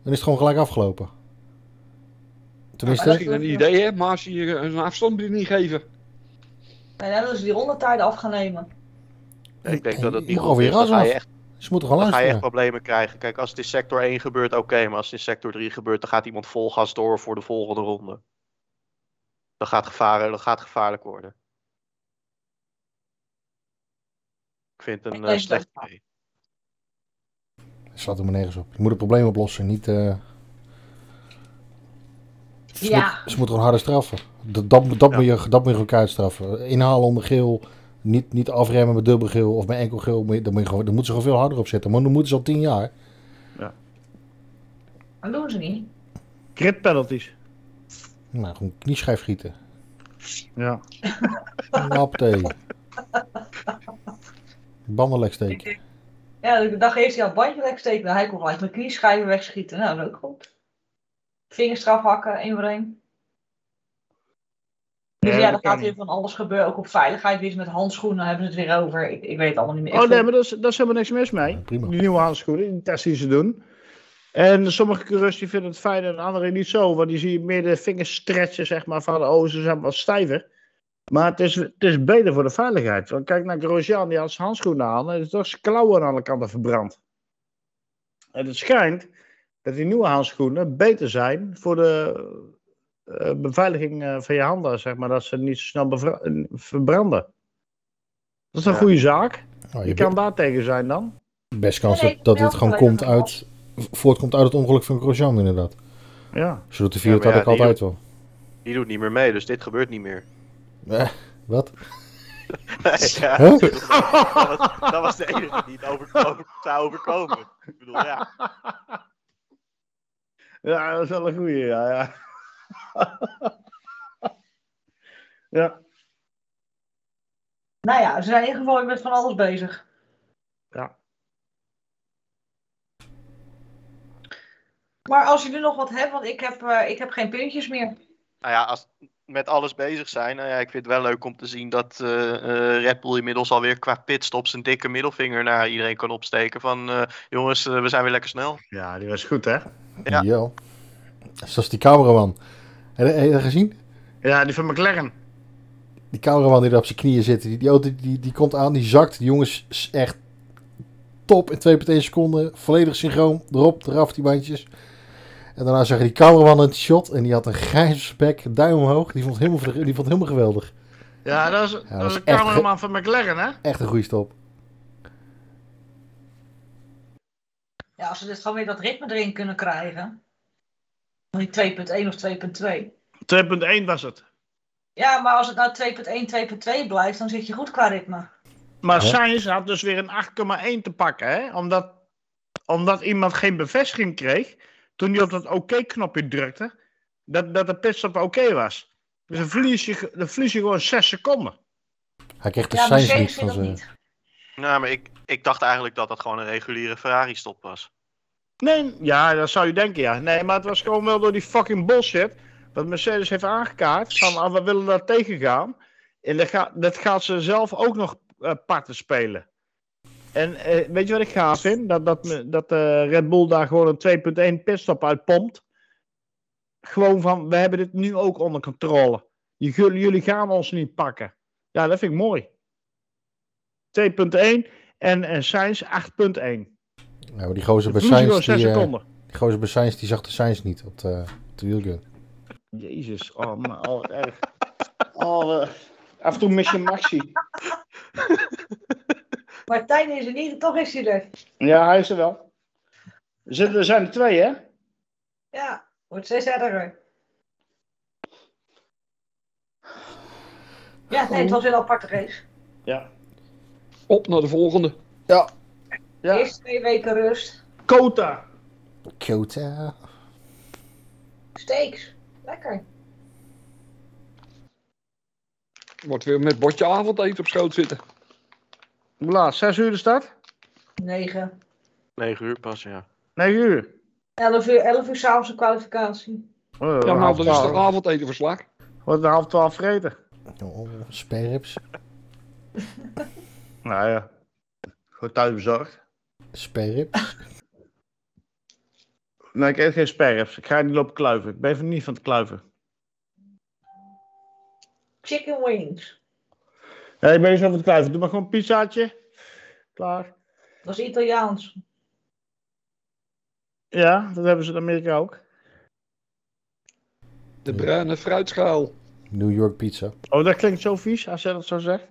Speaker 2: Dan is het gewoon gelijk afgelopen. Tenminste,
Speaker 1: Maar
Speaker 5: Misschien een idee, hè? Maar als je een afstandsbediening geven.
Speaker 1: En dan willen ze die rondetijd af gaan nemen.
Speaker 4: ik denk dat het niet goed is. Dan ga, je echt,
Speaker 2: ze moeten gewoon
Speaker 4: dan ga je echt problemen krijgen. Kijk, als het in sector 1 gebeurt, oké, maar als het in sector 3 gebeurt, dan gaat iemand vol gas door voor de volgende ronde. Dat gaat, gevaren, dat gaat gevaarlijk worden. Ik vind het een
Speaker 1: Ik
Speaker 4: eh, slecht idee.
Speaker 2: Het slaat er maar nergens op. Je moet het probleem oplossen. Niet, eh, ze,
Speaker 1: Ja.
Speaker 2: moet- ze moeten gewoon harder straffen. Dat, dat, dat,
Speaker 4: Ja.
Speaker 2: moet je, dat moet je gewoon keihard straffen. Inhalen onder geel. Niet, niet afremmen met dubbel geel of met enkel geel. Moet je- Dan, moet je gewoon, dan moeten ze gewoon veel harder op zetten. Maar dan moeten ze al tien jaar.
Speaker 1: Dat doen ze niet.
Speaker 3: Grid penalties.
Speaker 2: Nou, gewoon knieschijf schieten.
Speaker 3: Ja.
Speaker 2: Napte. Bandenlek steken.
Speaker 1: Ja, de dag eerst hij al het bandje wegsteken. Nou, hij kon gelijk mijn knieschijven wegschieten. Nou, dat is ook goed. Vingers eraf hakken, één voor één. Dus
Speaker 3: Ja,
Speaker 1: er gaat weer van alles gebeuren. Ook op veiligheid, weer met handschoenen hebben ze het weer over. Ik, ik weet het allemaal niet meer.
Speaker 3: Oh nee, maar dat is, dat is helemaal niks mis mee.
Speaker 2: Ja, prima.
Speaker 3: Die nieuwe handschoenen, die test die ze doen. En sommige coureurs die vinden het fijn en anderen niet zo. Want die zie je meer de vingers stretchen, zeg maar, van oh, ze zijn wat stijver. Maar het is, het is beter voor de veiligheid. Want kijk naar Grosjean, die had zijn handschoenen aan. En is toch zijn klauwen aan alle kanten verbrand. En het schijnt dat die nieuwe handschoenen beter zijn voor de eh, beveiliging eh, van je handen, zeg maar. Dat ze niet zo snel eh, verbranden. Dat is een
Speaker 4: Ja.
Speaker 3: goede zaak.
Speaker 2: Oh,
Speaker 3: Je
Speaker 2: je
Speaker 3: kan daar tegen zijn dan.
Speaker 2: best kans
Speaker 1: Nee,
Speaker 2: dat, dit gewoon komt uit, voortkomt uit het ongeluk van Grosjean inderdaad.
Speaker 3: Ja.
Speaker 2: Zo doet de
Speaker 4: Ja,
Speaker 2: had
Speaker 4: ja,
Speaker 2: ik altijd wel.
Speaker 4: Die doet niet meer mee, dus dit gebeurt niet meer.
Speaker 2: Eh, wat?
Speaker 4: ja,
Speaker 2: Huh?
Speaker 4: dat, was, dat was de enige die het over, over, zou overkomen. Ik bedoel, ja.
Speaker 3: Ja, dat is wel een goeie, ja. Ja. ja.
Speaker 1: Nou ja, ze zijn in ieder geval met van alles bezig.
Speaker 3: Ja.
Speaker 1: Maar als je nu nog wat hebt, want ik heb, eh, ik heb geen puntjes meer.
Speaker 4: Nou ja, als met alles bezig zijn. Nou ja, ik vind het wel leuk om te zien dat eh, eh, Red Bull inmiddels alweer qua pitstops een dikke middelvinger naar iedereen kan opsteken. Van eh, jongens, we zijn weer lekker snel.
Speaker 3: ja, die was goed, hè?
Speaker 4: Ja.
Speaker 2: Ja. Zoals die cameraman. Heb je, heb je dat gezien?
Speaker 3: Ja, die van McLaren.
Speaker 2: Die cameraman die er op zijn knieën zit. Die, die auto die, die komt aan, die zakt. Die jongens is echt top in 2,1 seconden. Volledig synchroon. Erop, eraf die bandjes. En daarna zag je die cameraman in het shot. En die had een grijze bek, duim omhoog. Die vond het helemaal, die vond het helemaal geweldig.
Speaker 3: Ja, dat is, dat
Speaker 2: dat
Speaker 3: is
Speaker 2: is
Speaker 3: een cameraman van McLaren, hè?
Speaker 2: Echt een goede stop.
Speaker 1: Ja, als ze dit gewoon weer dat ritme erin kunnen krijgen. Die 2.1 of 2.2.
Speaker 3: 2.1 was het.
Speaker 1: Ja, maar als het nou 2.1, 2.2 blijft, dan zit je goed qua ritme.
Speaker 3: Maar
Speaker 2: Ja.
Speaker 3: Sainz had dus weer een 8,1 te pakken, hè? Omdat, omdat iemand geen bevestiging kreeg toen hij op dat oké-knopje drukte, dat, dat de pitstop oké was. Dus dan verlies, je, dan verlies je gewoon 6 seconden.
Speaker 2: Hij kreeg de
Speaker 1: Ja,
Speaker 2: niet van
Speaker 1: vindt dat
Speaker 2: zijn...
Speaker 1: niet.
Speaker 4: Nou, maar ik, ik dacht eigenlijk dat dat gewoon een reguliere Ferrari stop was.
Speaker 3: Nee, ja, dat zou je denken, ja. Nee, maar het was gewoon wel door die fucking bullshit. Wat Mercedes heeft aangekaart. Van, ah, we willen daar tegengaan. En dat, gaat dat gaat ze zelf ook nog eh, parten spelen. En eh, weet je wat ik gaaf vind? Dat, dat, dat eh, Red Bull daar gewoon een 2.1 pitstop uit pompt. Gewoon van, we hebben dit nu ook onder controle. Jullie, jullie gaan ons niet pakken. Ja, dat vind ik mooi. 2.1 en, en Sainz 8.1.
Speaker 2: Ja, maar die gozer bij Sainz,
Speaker 3: gewoon 6
Speaker 2: die, eh, die gozer bij Sainz, die zag de Sainz niet op de, op de wielgun.
Speaker 3: Jezus, oh man, oh, wat erg. Oh, af en toe mis je Maxi.
Speaker 1: Martijn is er niet, toch is hij er.
Speaker 3: Ja, hij is er wel. Er, zitten, er zijn er twee, hè?
Speaker 1: Ja, wordt steeds erger. Ja, nee, het was weer een aparte race.
Speaker 3: Ja.
Speaker 5: Op naar de volgende.
Speaker 3: Ja.
Speaker 1: Eerst twee weken rust.
Speaker 3: Kota.
Speaker 2: Kota.
Speaker 1: Steaks. Lekker.
Speaker 5: Wordt weer met bordje avondeten op schoot zitten.
Speaker 3: Hoe laat? Zes uur de start?
Speaker 1: 9.
Speaker 4: 9 uur pas, ja.
Speaker 3: 9 uur.
Speaker 1: 11 uur, 11 uur s'avonds een kwalificatie.
Speaker 3: Oh,
Speaker 5: Ja, nou,
Speaker 3: half
Speaker 5: dat is toch avondeten verslag.
Speaker 3: Wordt een half twaalf vreten.
Speaker 2: Oh, sperrips.
Speaker 3: Nou ja. Gewoon thuis bezorgd.
Speaker 2: Sperrips.
Speaker 3: Nee, ik eet geen sperrips. Ik ga niet lopen kluiven. Ik ben even niet van het kluiven.
Speaker 1: Chicken wings.
Speaker 3: Nee, ik ben niet zo van het kluiven. Doe maar gewoon een pizzaatje. Klaar.
Speaker 1: Dat is Italiaans.
Speaker 3: Ja, dat hebben ze in Amerika ook.
Speaker 5: De bruine fruitschaal.
Speaker 2: New York pizza.
Speaker 3: Oh, dat klinkt zo vies als jij dat zo zegt.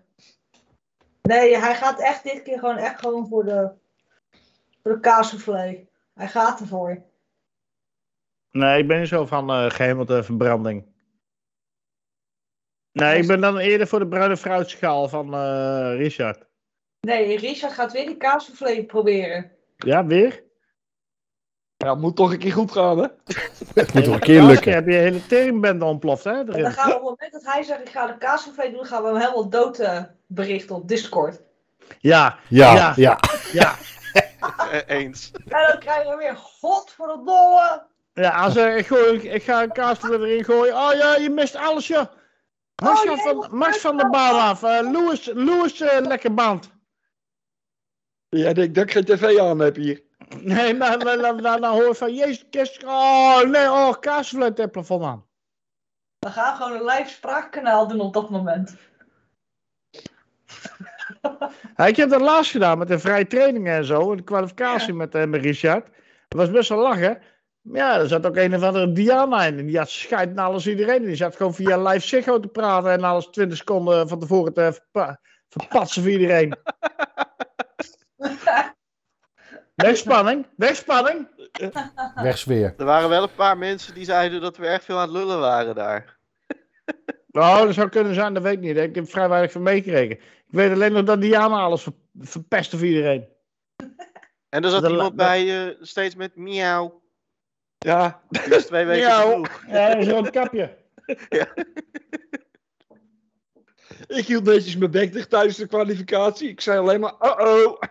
Speaker 1: Nee, hij gaat echt dit keer gewoon echt gewoon voor de, voor de kaassoufflé. Hij gaat ervoor.
Speaker 3: Nee, ik ben niet zo van eh gehemelde verbranding. Nee, ik ben dan eerder voor de bruine fruitschaal van eh, Richard.
Speaker 1: Nee, Richard gaat weer die kaassoufflé proberen.
Speaker 3: Ja, weer?
Speaker 5: Ja, moet toch een keer goed gaan, hè?
Speaker 2: Het moet toch een keer lukken.
Speaker 3: heb je een hele teringbende ontploft, hè?
Speaker 1: En dan
Speaker 3: erin.
Speaker 1: gaan we op het moment dat hij zegt, ik ga de kaascafé doen, gaan we hem helemaal dood eh, berichten op Discord.
Speaker 3: Ja,
Speaker 2: Ja,
Speaker 3: Ja.
Speaker 2: ja.
Speaker 3: ja.
Speaker 4: Eh, Eens.
Speaker 1: En dan krijgen we weer, god voor de dolle.
Speaker 3: Ja, als ik, gooi, ik ga een kaasvloer erin gooien. Oh ja, je mist alles, joh. Max,
Speaker 1: Oh,
Speaker 3: van,
Speaker 1: jee,
Speaker 3: van, Max de af. Eh Louis, Louis eh, lekker band.
Speaker 5: Ja, denk dat ik geen tv aan heb hier.
Speaker 3: Nee, maar dan, dan, dan, dan hoor je van, jezus, Christus. Oh, nee, oh, kaasvloer het plafond aan.
Speaker 1: We gaan gewoon een live spraakkanaal doen op dat moment.
Speaker 3: Ja, ik heb dat laatst gedaan met de vrije trainingen en zo. De kwalificatie met, eh, met Richard. Dat was best wel lachen. Maar ja, er zat ook een of andere Diana in. En die had scheid naar alles iedereen. Die zat gewoon via live Ziggo te praten. En alles 20 seconden van tevoren te verpa- verpatsen voor iedereen. Wegspanning, wegspanning.
Speaker 2: Wegsfeer.
Speaker 4: Er waren wel een paar mensen die zeiden dat we erg veel aan het lullen waren daar.
Speaker 3: Nou, dat zou kunnen zijn, dat weet ik niet. Ik heb vrij weinig van meegekregen. Ik weet alleen nog dat Diana alles ver- verpestte voor iedereen.
Speaker 4: En er zat iemand bij eh, steeds met miauw.
Speaker 5: Ja,
Speaker 4: Die is twee weken
Speaker 3: Miauw.
Speaker 4: genoeg.
Speaker 3: Ja, een rood kapje.
Speaker 5: ik hield netjes mijn bek dicht tijdens de kwalificatie. Ik zei alleen maar, uh-oh.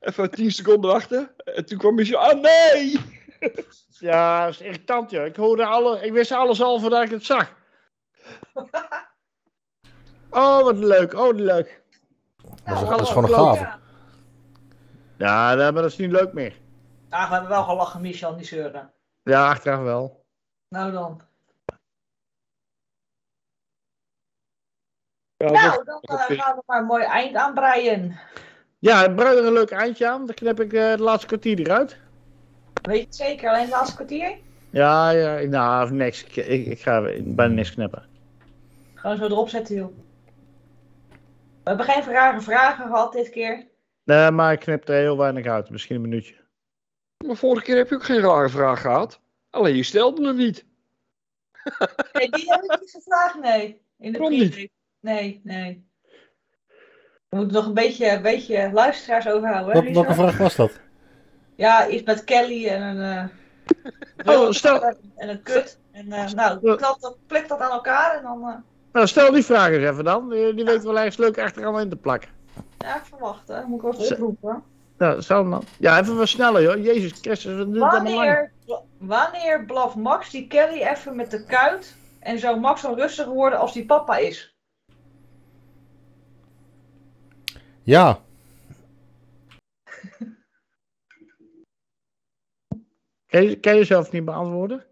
Speaker 5: Even 10 seconden wachten. En toen kwam Michel, ah nee!
Speaker 3: Ja, dat is irritant, joh. Ik, hoorde alle, ik wist alles al voordat ik het zag. Oh, wat leuk. Oh, wat leuk.
Speaker 2: Dat is, dat is gewoon een.
Speaker 1: Ja.
Speaker 3: Ja, maar dat is niet leuk meer.
Speaker 1: Ah, we hebben wel gelachen, Michel, niet zeuren.
Speaker 3: Ja, achteraf wel.
Speaker 1: Nou dan.
Speaker 5: Ja,
Speaker 1: Nou, dan eh, gaan we maar een mooi eind aanbreien.
Speaker 3: Ja, ik brui er een leuk eindje aan. Dan knip ik eh, het laatste kwartier eruit.
Speaker 1: Weet je het zeker? Alleen het laatste kwartier?
Speaker 3: Ja, ja, nou, niks. Ik, ik, ik ga bijna niks knippen.
Speaker 1: Gewoon zo erop zetten, joh. We hebben geen rare vragen gehad dit keer.
Speaker 3: Nee, maar ik knip er heel weinig uit. Misschien een minuutje.
Speaker 5: Maar vorige keer heb je ook geen rare vraag gehad. Alleen je stelde hem niet.
Speaker 1: Nee, die heb ik niet gevraagd, nee. In de
Speaker 5: Waarom niet?
Speaker 1: Nee, nee. We moeten nog een beetje, een beetje luisteraars overhouden. hè,
Speaker 2: Wat, welke vraag was dat?
Speaker 1: Ja, iets met Kelly en een... eh,
Speaker 3: Oh, stel-
Speaker 1: En een kut. En eh, nou, klap dat, plik dat aan elkaar en dan... eh,
Speaker 3: Nou, stel die vraag eens even dan. Die, die weet wel ergens leuk achteraan in te plakken.
Speaker 1: ja, ik verwacht, hè. Moet ik wel oproepen.
Speaker 3: Nou, hem dan. Ja, even wat sneller, joh. Jezus Christus, wat duurt het allemaal lang.
Speaker 1: Wanneer, wanneer blaft Max die Kelly even met de kuit en zou Max dan rustiger worden als die papa is?
Speaker 2: Ja,
Speaker 3: Kan je, kan je jezelf niet beantwoorden?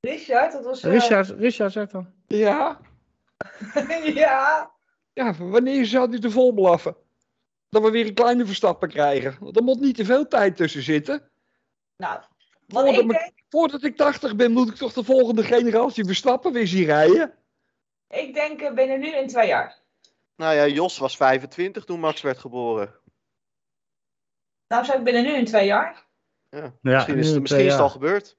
Speaker 1: Richard, dat was... eh,
Speaker 3: Richard, Richard zegt dan.
Speaker 5: Ja,
Speaker 1: ja.
Speaker 5: Ja wanneer zou hij te vol blaffen? Dat we weer een kleine verstappen krijgen. Want er moet niet te veel tijd tussen zitten.
Speaker 1: Nou, wat
Speaker 5: Voordat,
Speaker 1: ik denk,
Speaker 5: voordat ik 80 ben, moet ik toch de volgende generatie verstappen weer zien rijden?
Speaker 1: ik denk eh, binnen nu in twee jaar.
Speaker 4: Nou ja, Jos was 25 toen Max werd geboren.
Speaker 1: Nou, zou ik binnen nu in twee jaar.
Speaker 4: Ja,
Speaker 3: Ja,
Speaker 4: misschien is, het, misschien is het al gebeurd.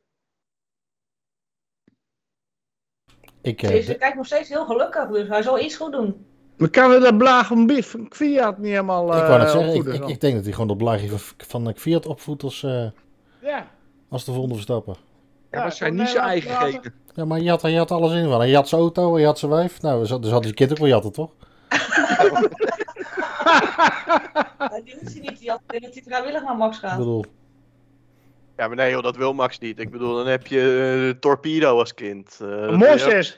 Speaker 2: ik, eh,
Speaker 1: Dus hij kijkt nog steeds heel gelukkig, dus hij zal iets goed doen.
Speaker 3: We kunnen dat blaag van Biff van Kviat niet helemaal
Speaker 2: ik
Speaker 3: eh
Speaker 2: wou net zeggen, ik, ik, ik denk dat hij gewoon dat blaadje van, van de Fiat opvoedt als, eh,
Speaker 3: Ja.
Speaker 2: als de volgende verstappen.
Speaker 5: Ja, maar zijn niet zijn eigen genen.
Speaker 2: Ja, maar je had, je had alles in van. Je had zijn auto, je had zijn wijf. Nou, dus had dus had hij kind ook wel jatten, toch?
Speaker 1: Maar die hoeft hij niet, die had, ik dat hij vrijwillig naar Max
Speaker 2: Ik
Speaker 1: gaat.
Speaker 2: bedoel,
Speaker 4: Ja, maar nee joh, dat wil Max niet. Ik bedoel, dan heb je eh, Torpedo als kind. Eh, dat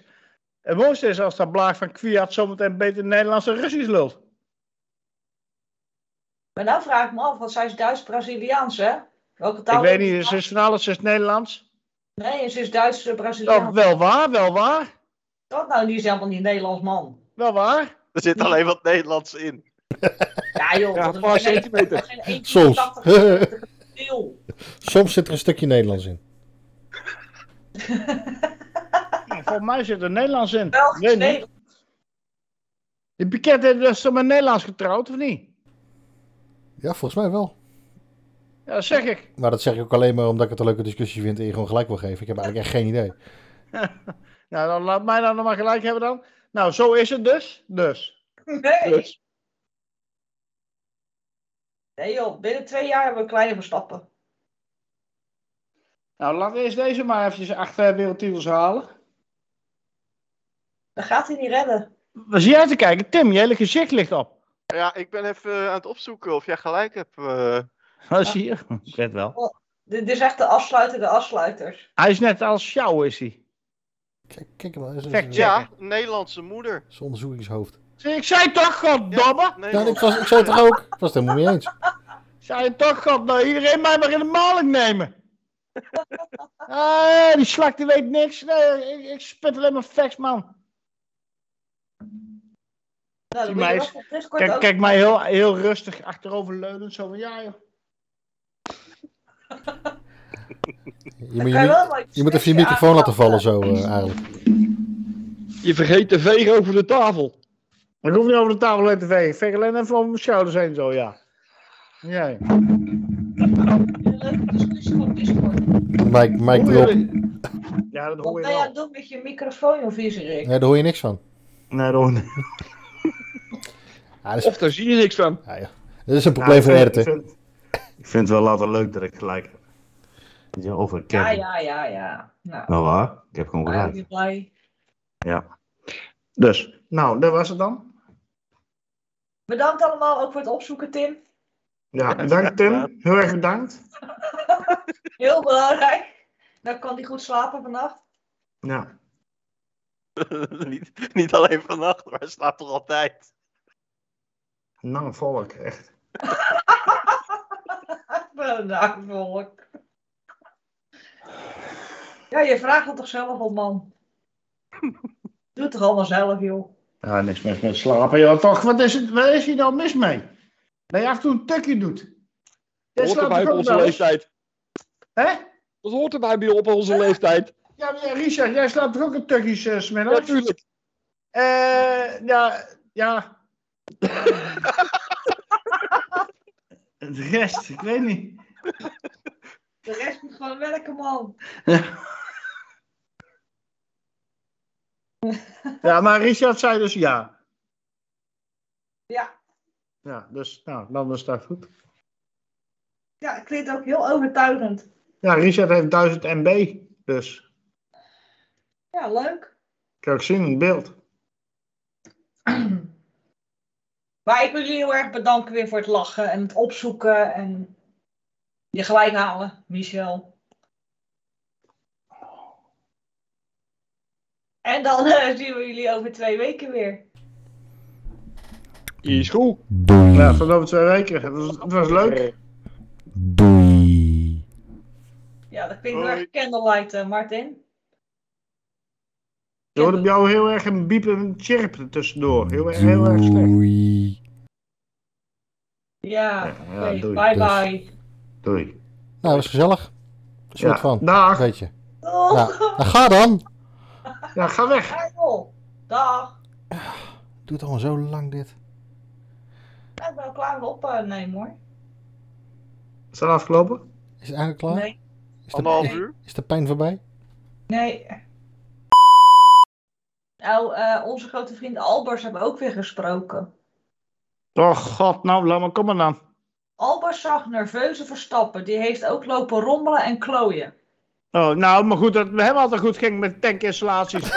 Speaker 3: Het
Speaker 4: wil
Speaker 3: mooiste is, als dat blaag van Kviat zometeen beter Nederlands en Russisch lult.
Speaker 1: Maar nou vraag ik me af, want zij is Duits-Braziliaans, hè? Welke taal
Speaker 3: Ik weet niet,
Speaker 1: ze
Speaker 3: is van alles, ze is Nederlands.
Speaker 1: Nee, ze is Duits
Speaker 3: Oh, wel waar, wel waar,
Speaker 1: Wat nou, die is helemaal niet Nederlands man.
Speaker 3: wel waar.
Speaker 4: Er zit alleen wat Nederlands in.
Speaker 1: Ja joh,
Speaker 5: Ja,
Speaker 1: dat
Speaker 5: een paar centimeter.
Speaker 1: geen 1,80
Speaker 2: Soms. soms zit er een stukje Nederlands in.
Speaker 3: Volgens mij zit er Nederlands in.
Speaker 1: Belgisch. Nederlands.
Speaker 3: Die Piquet heeft dus toch met Nederlands getrouwd, of niet?
Speaker 2: Ja, volgens mij wel.
Speaker 3: Ja, dat zeg ik.
Speaker 2: Maar dat zeg ik ook alleen maar omdat ik het een leuke discussie vind en je gewoon gelijk wil geven. Ik heb eigenlijk echt geen idee.
Speaker 3: Nou, dan laat mij dan nog maar gelijk hebben dan. Nou, zo is het dus. Dus.
Speaker 1: Nee.
Speaker 5: Dus,
Speaker 1: Nee joh, binnen twee jaar hebben we kleine verstappen.
Speaker 3: Nou, we eerst deze maar eventjes acht wereldtitels halen.
Speaker 1: Dat gaat hij niet redden.
Speaker 3: Waar zie jij te kijken? Tim, je hele gezicht ligt op.
Speaker 4: Ja, ik ben even aan het opzoeken of jij gelijk hebt. eh.
Speaker 3: Wat zie je? Ik weet wel.
Speaker 1: Dit dit is echt de afsluiter, de afsluiters.
Speaker 3: Hij is net als jou, is hij.
Speaker 2: Kijk, kijk maar, dat is een,
Speaker 4: ja, Nederlandse moeder.
Speaker 2: een onderzoekingshoofd.
Speaker 3: Zie, ik zei toch, goddomme!
Speaker 2: Ja,
Speaker 4: Nederland.
Speaker 2: ik, was, ik zei het toch ook? Ik was het helemaal mee eens.
Speaker 3: Zei je toch, god, nou, iedereen mij maar in de maling nemen. Ah, die slak die weet niks. Nee, ik, ik spit alleen maar facts, man.
Speaker 1: Nou, dan je
Speaker 3: mij Kijk, kijk mij heel, heel rustig achterover leunend. Zo van, ja joh.
Speaker 2: Je moet, je,
Speaker 1: je
Speaker 2: je even je microfoon laten vallen zo eh, eigenlijk.
Speaker 5: Je vergeet te vegen over de tafel.
Speaker 3: Ik hoef niet over de tafel heen te vegen. Ik veeg alleen even over mijn schouders heen zo, ja. Ja.
Speaker 1: Een leuke discussie op Discord.
Speaker 2: Mike, Mike erop.
Speaker 3: je- Ja, dat
Speaker 1: Wat
Speaker 3: hoor je
Speaker 1: ben je aan
Speaker 3: wel.
Speaker 1: het doen met je microfoon of viezerik?
Speaker 2: Nee, daar hoor je niks van.
Speaker 3: Nee, dat hoor je
Speaker 2: Ja, is,
Speaker 5: Of daar zie je niks van.
Speaker 2: ja, ja. dat is een probleem voor
Speaker 3: ik vind, ik vind het wel altijd leuk dat ik gelijk heb. Over
Speaker 1: Ja,
Speaker 3: Kevin.
Speaker 1: ja, ja, ja. Nou,
Speaker 3: Nou waar, ik heb gewoon gelijk.
Speaker 1: blij.
Speaker 3: Ja. Dus, nou, dat was het dan.
Speaker 1: Bedankt allemaal ook voor het opzoeken, Tim.
Speaker 3: Ja, bedankt Tim. Heel erg bedankt.
Speaker 1: Heel belangrijk. Dan kan hij goed slapen vannacht.
Speaker 3: Ja.
Speaker 4: niet, niet alleen vannacht, maar hij slaapt toch altijd.
Speaker 3: Nou, volk, echt.
Speaker 1: Bedankt, volk. Ja, je vraagt het toch zelf op, man. Doe het toch allemaal zelf, joh.
Speaker 3: Ja, niks mis met slapen. Ja, toch, wat is, het, wat is hier nou mis mee? Dat je af en toe een tukje doet.
Speaker 5: Dat hoort
Speaker 3: slaapt
Speaker 5: erbij
Speaker 3: ook
Speaker 5: onze leeftijd.
Speaker 3: Hè?
Speaker 5: Dat hoort erbij bij op onze leeftijd.
Speaker 3: Ja, maar ja, Richard, jij slaapt toch ook een tukjes uh, smiddags?
Speaker 5: Natuurlijk.
Speaker 3: Eh, ja, ja. De rest, ik weet niet.
Speaker 1: De rest moet gewoon werken, man.
Speaker 3: Ja, maar Richard zei dus ja.
Speaker 1: Ja.
Speaker 3: Ja, dus nou, dan is dat goed.
Speaker 1: Ja, het klinkt ook heel overtuigend.
Speaker 3: Ja, Richard heeft 1000 MB, dus
Speaker 1: Ja, leuk.
Speaker 3: kan ik zien in het beeld.
Speaker 1: Maar ik wil jullie heel erg bedanken weer voor het lachen en het opzoeken en je gelijk halen, Michel. En dan eh, zien we jullie over twee weken weer.
Speaker 5: Is goed.
Speaker 2: Doei.
Speaker 3: Ja, tot over twee weken. Het was, het was leuk.
Speaker 2: Doei.
Speaker 1: Ja, dat klinkt heel erg candlelight, eh, Martin.
Speaker 3: Je hoorde bij jou heel erg een biep en een chirp tussendoor. Heel, erg- heel erg slecht.
Speaker 2: Doei.
Speaker 1: Ja,
Speaker 3: Ja, ja, doei.
Speaker 1: bye
Speaker 2: Dus.
Speaker 1: bye.
Speaker 3: Doei.
Speaker 2: Nou, was gezellig. Een soort
Speaker 3: Ja,
Speaker 2: van.
Speaker 3: dag.
Speaker 2: Weet je.
Speaker 1: Doeg!
Speaker 2: Nou, nou, ga dan.
Speaker 3: Ja, ga weg.
Speaker 1: Dag.
Speaker 2: Doe het allemaal zo lang dit.
Speaker 1: Ja, ik ben al klaar met opnemen hoor.
Speaker 3: Is dat afgelopen?
Speaker 2: Is het eigenlijk klaar?
Speaker 1: Nee,
Speaker 2: Is, de,
Speaker 4: Anderhalf uur.
Speaker 2: is de pijn voorbij?
Speaker 1: nee. Nou, eh, onze grote vriend Albers hebben ook weer gesproken.
Speaker 3: Oh god, nou, laat maar komen dan.
Speaker 1: Albers zag nerveuze Verstappen. Die heeft ook lopen rommelen en klooien.
Speaker 3: Oh, nou, maar goed, dat we hebben altijd goed ging met tankinstallaties.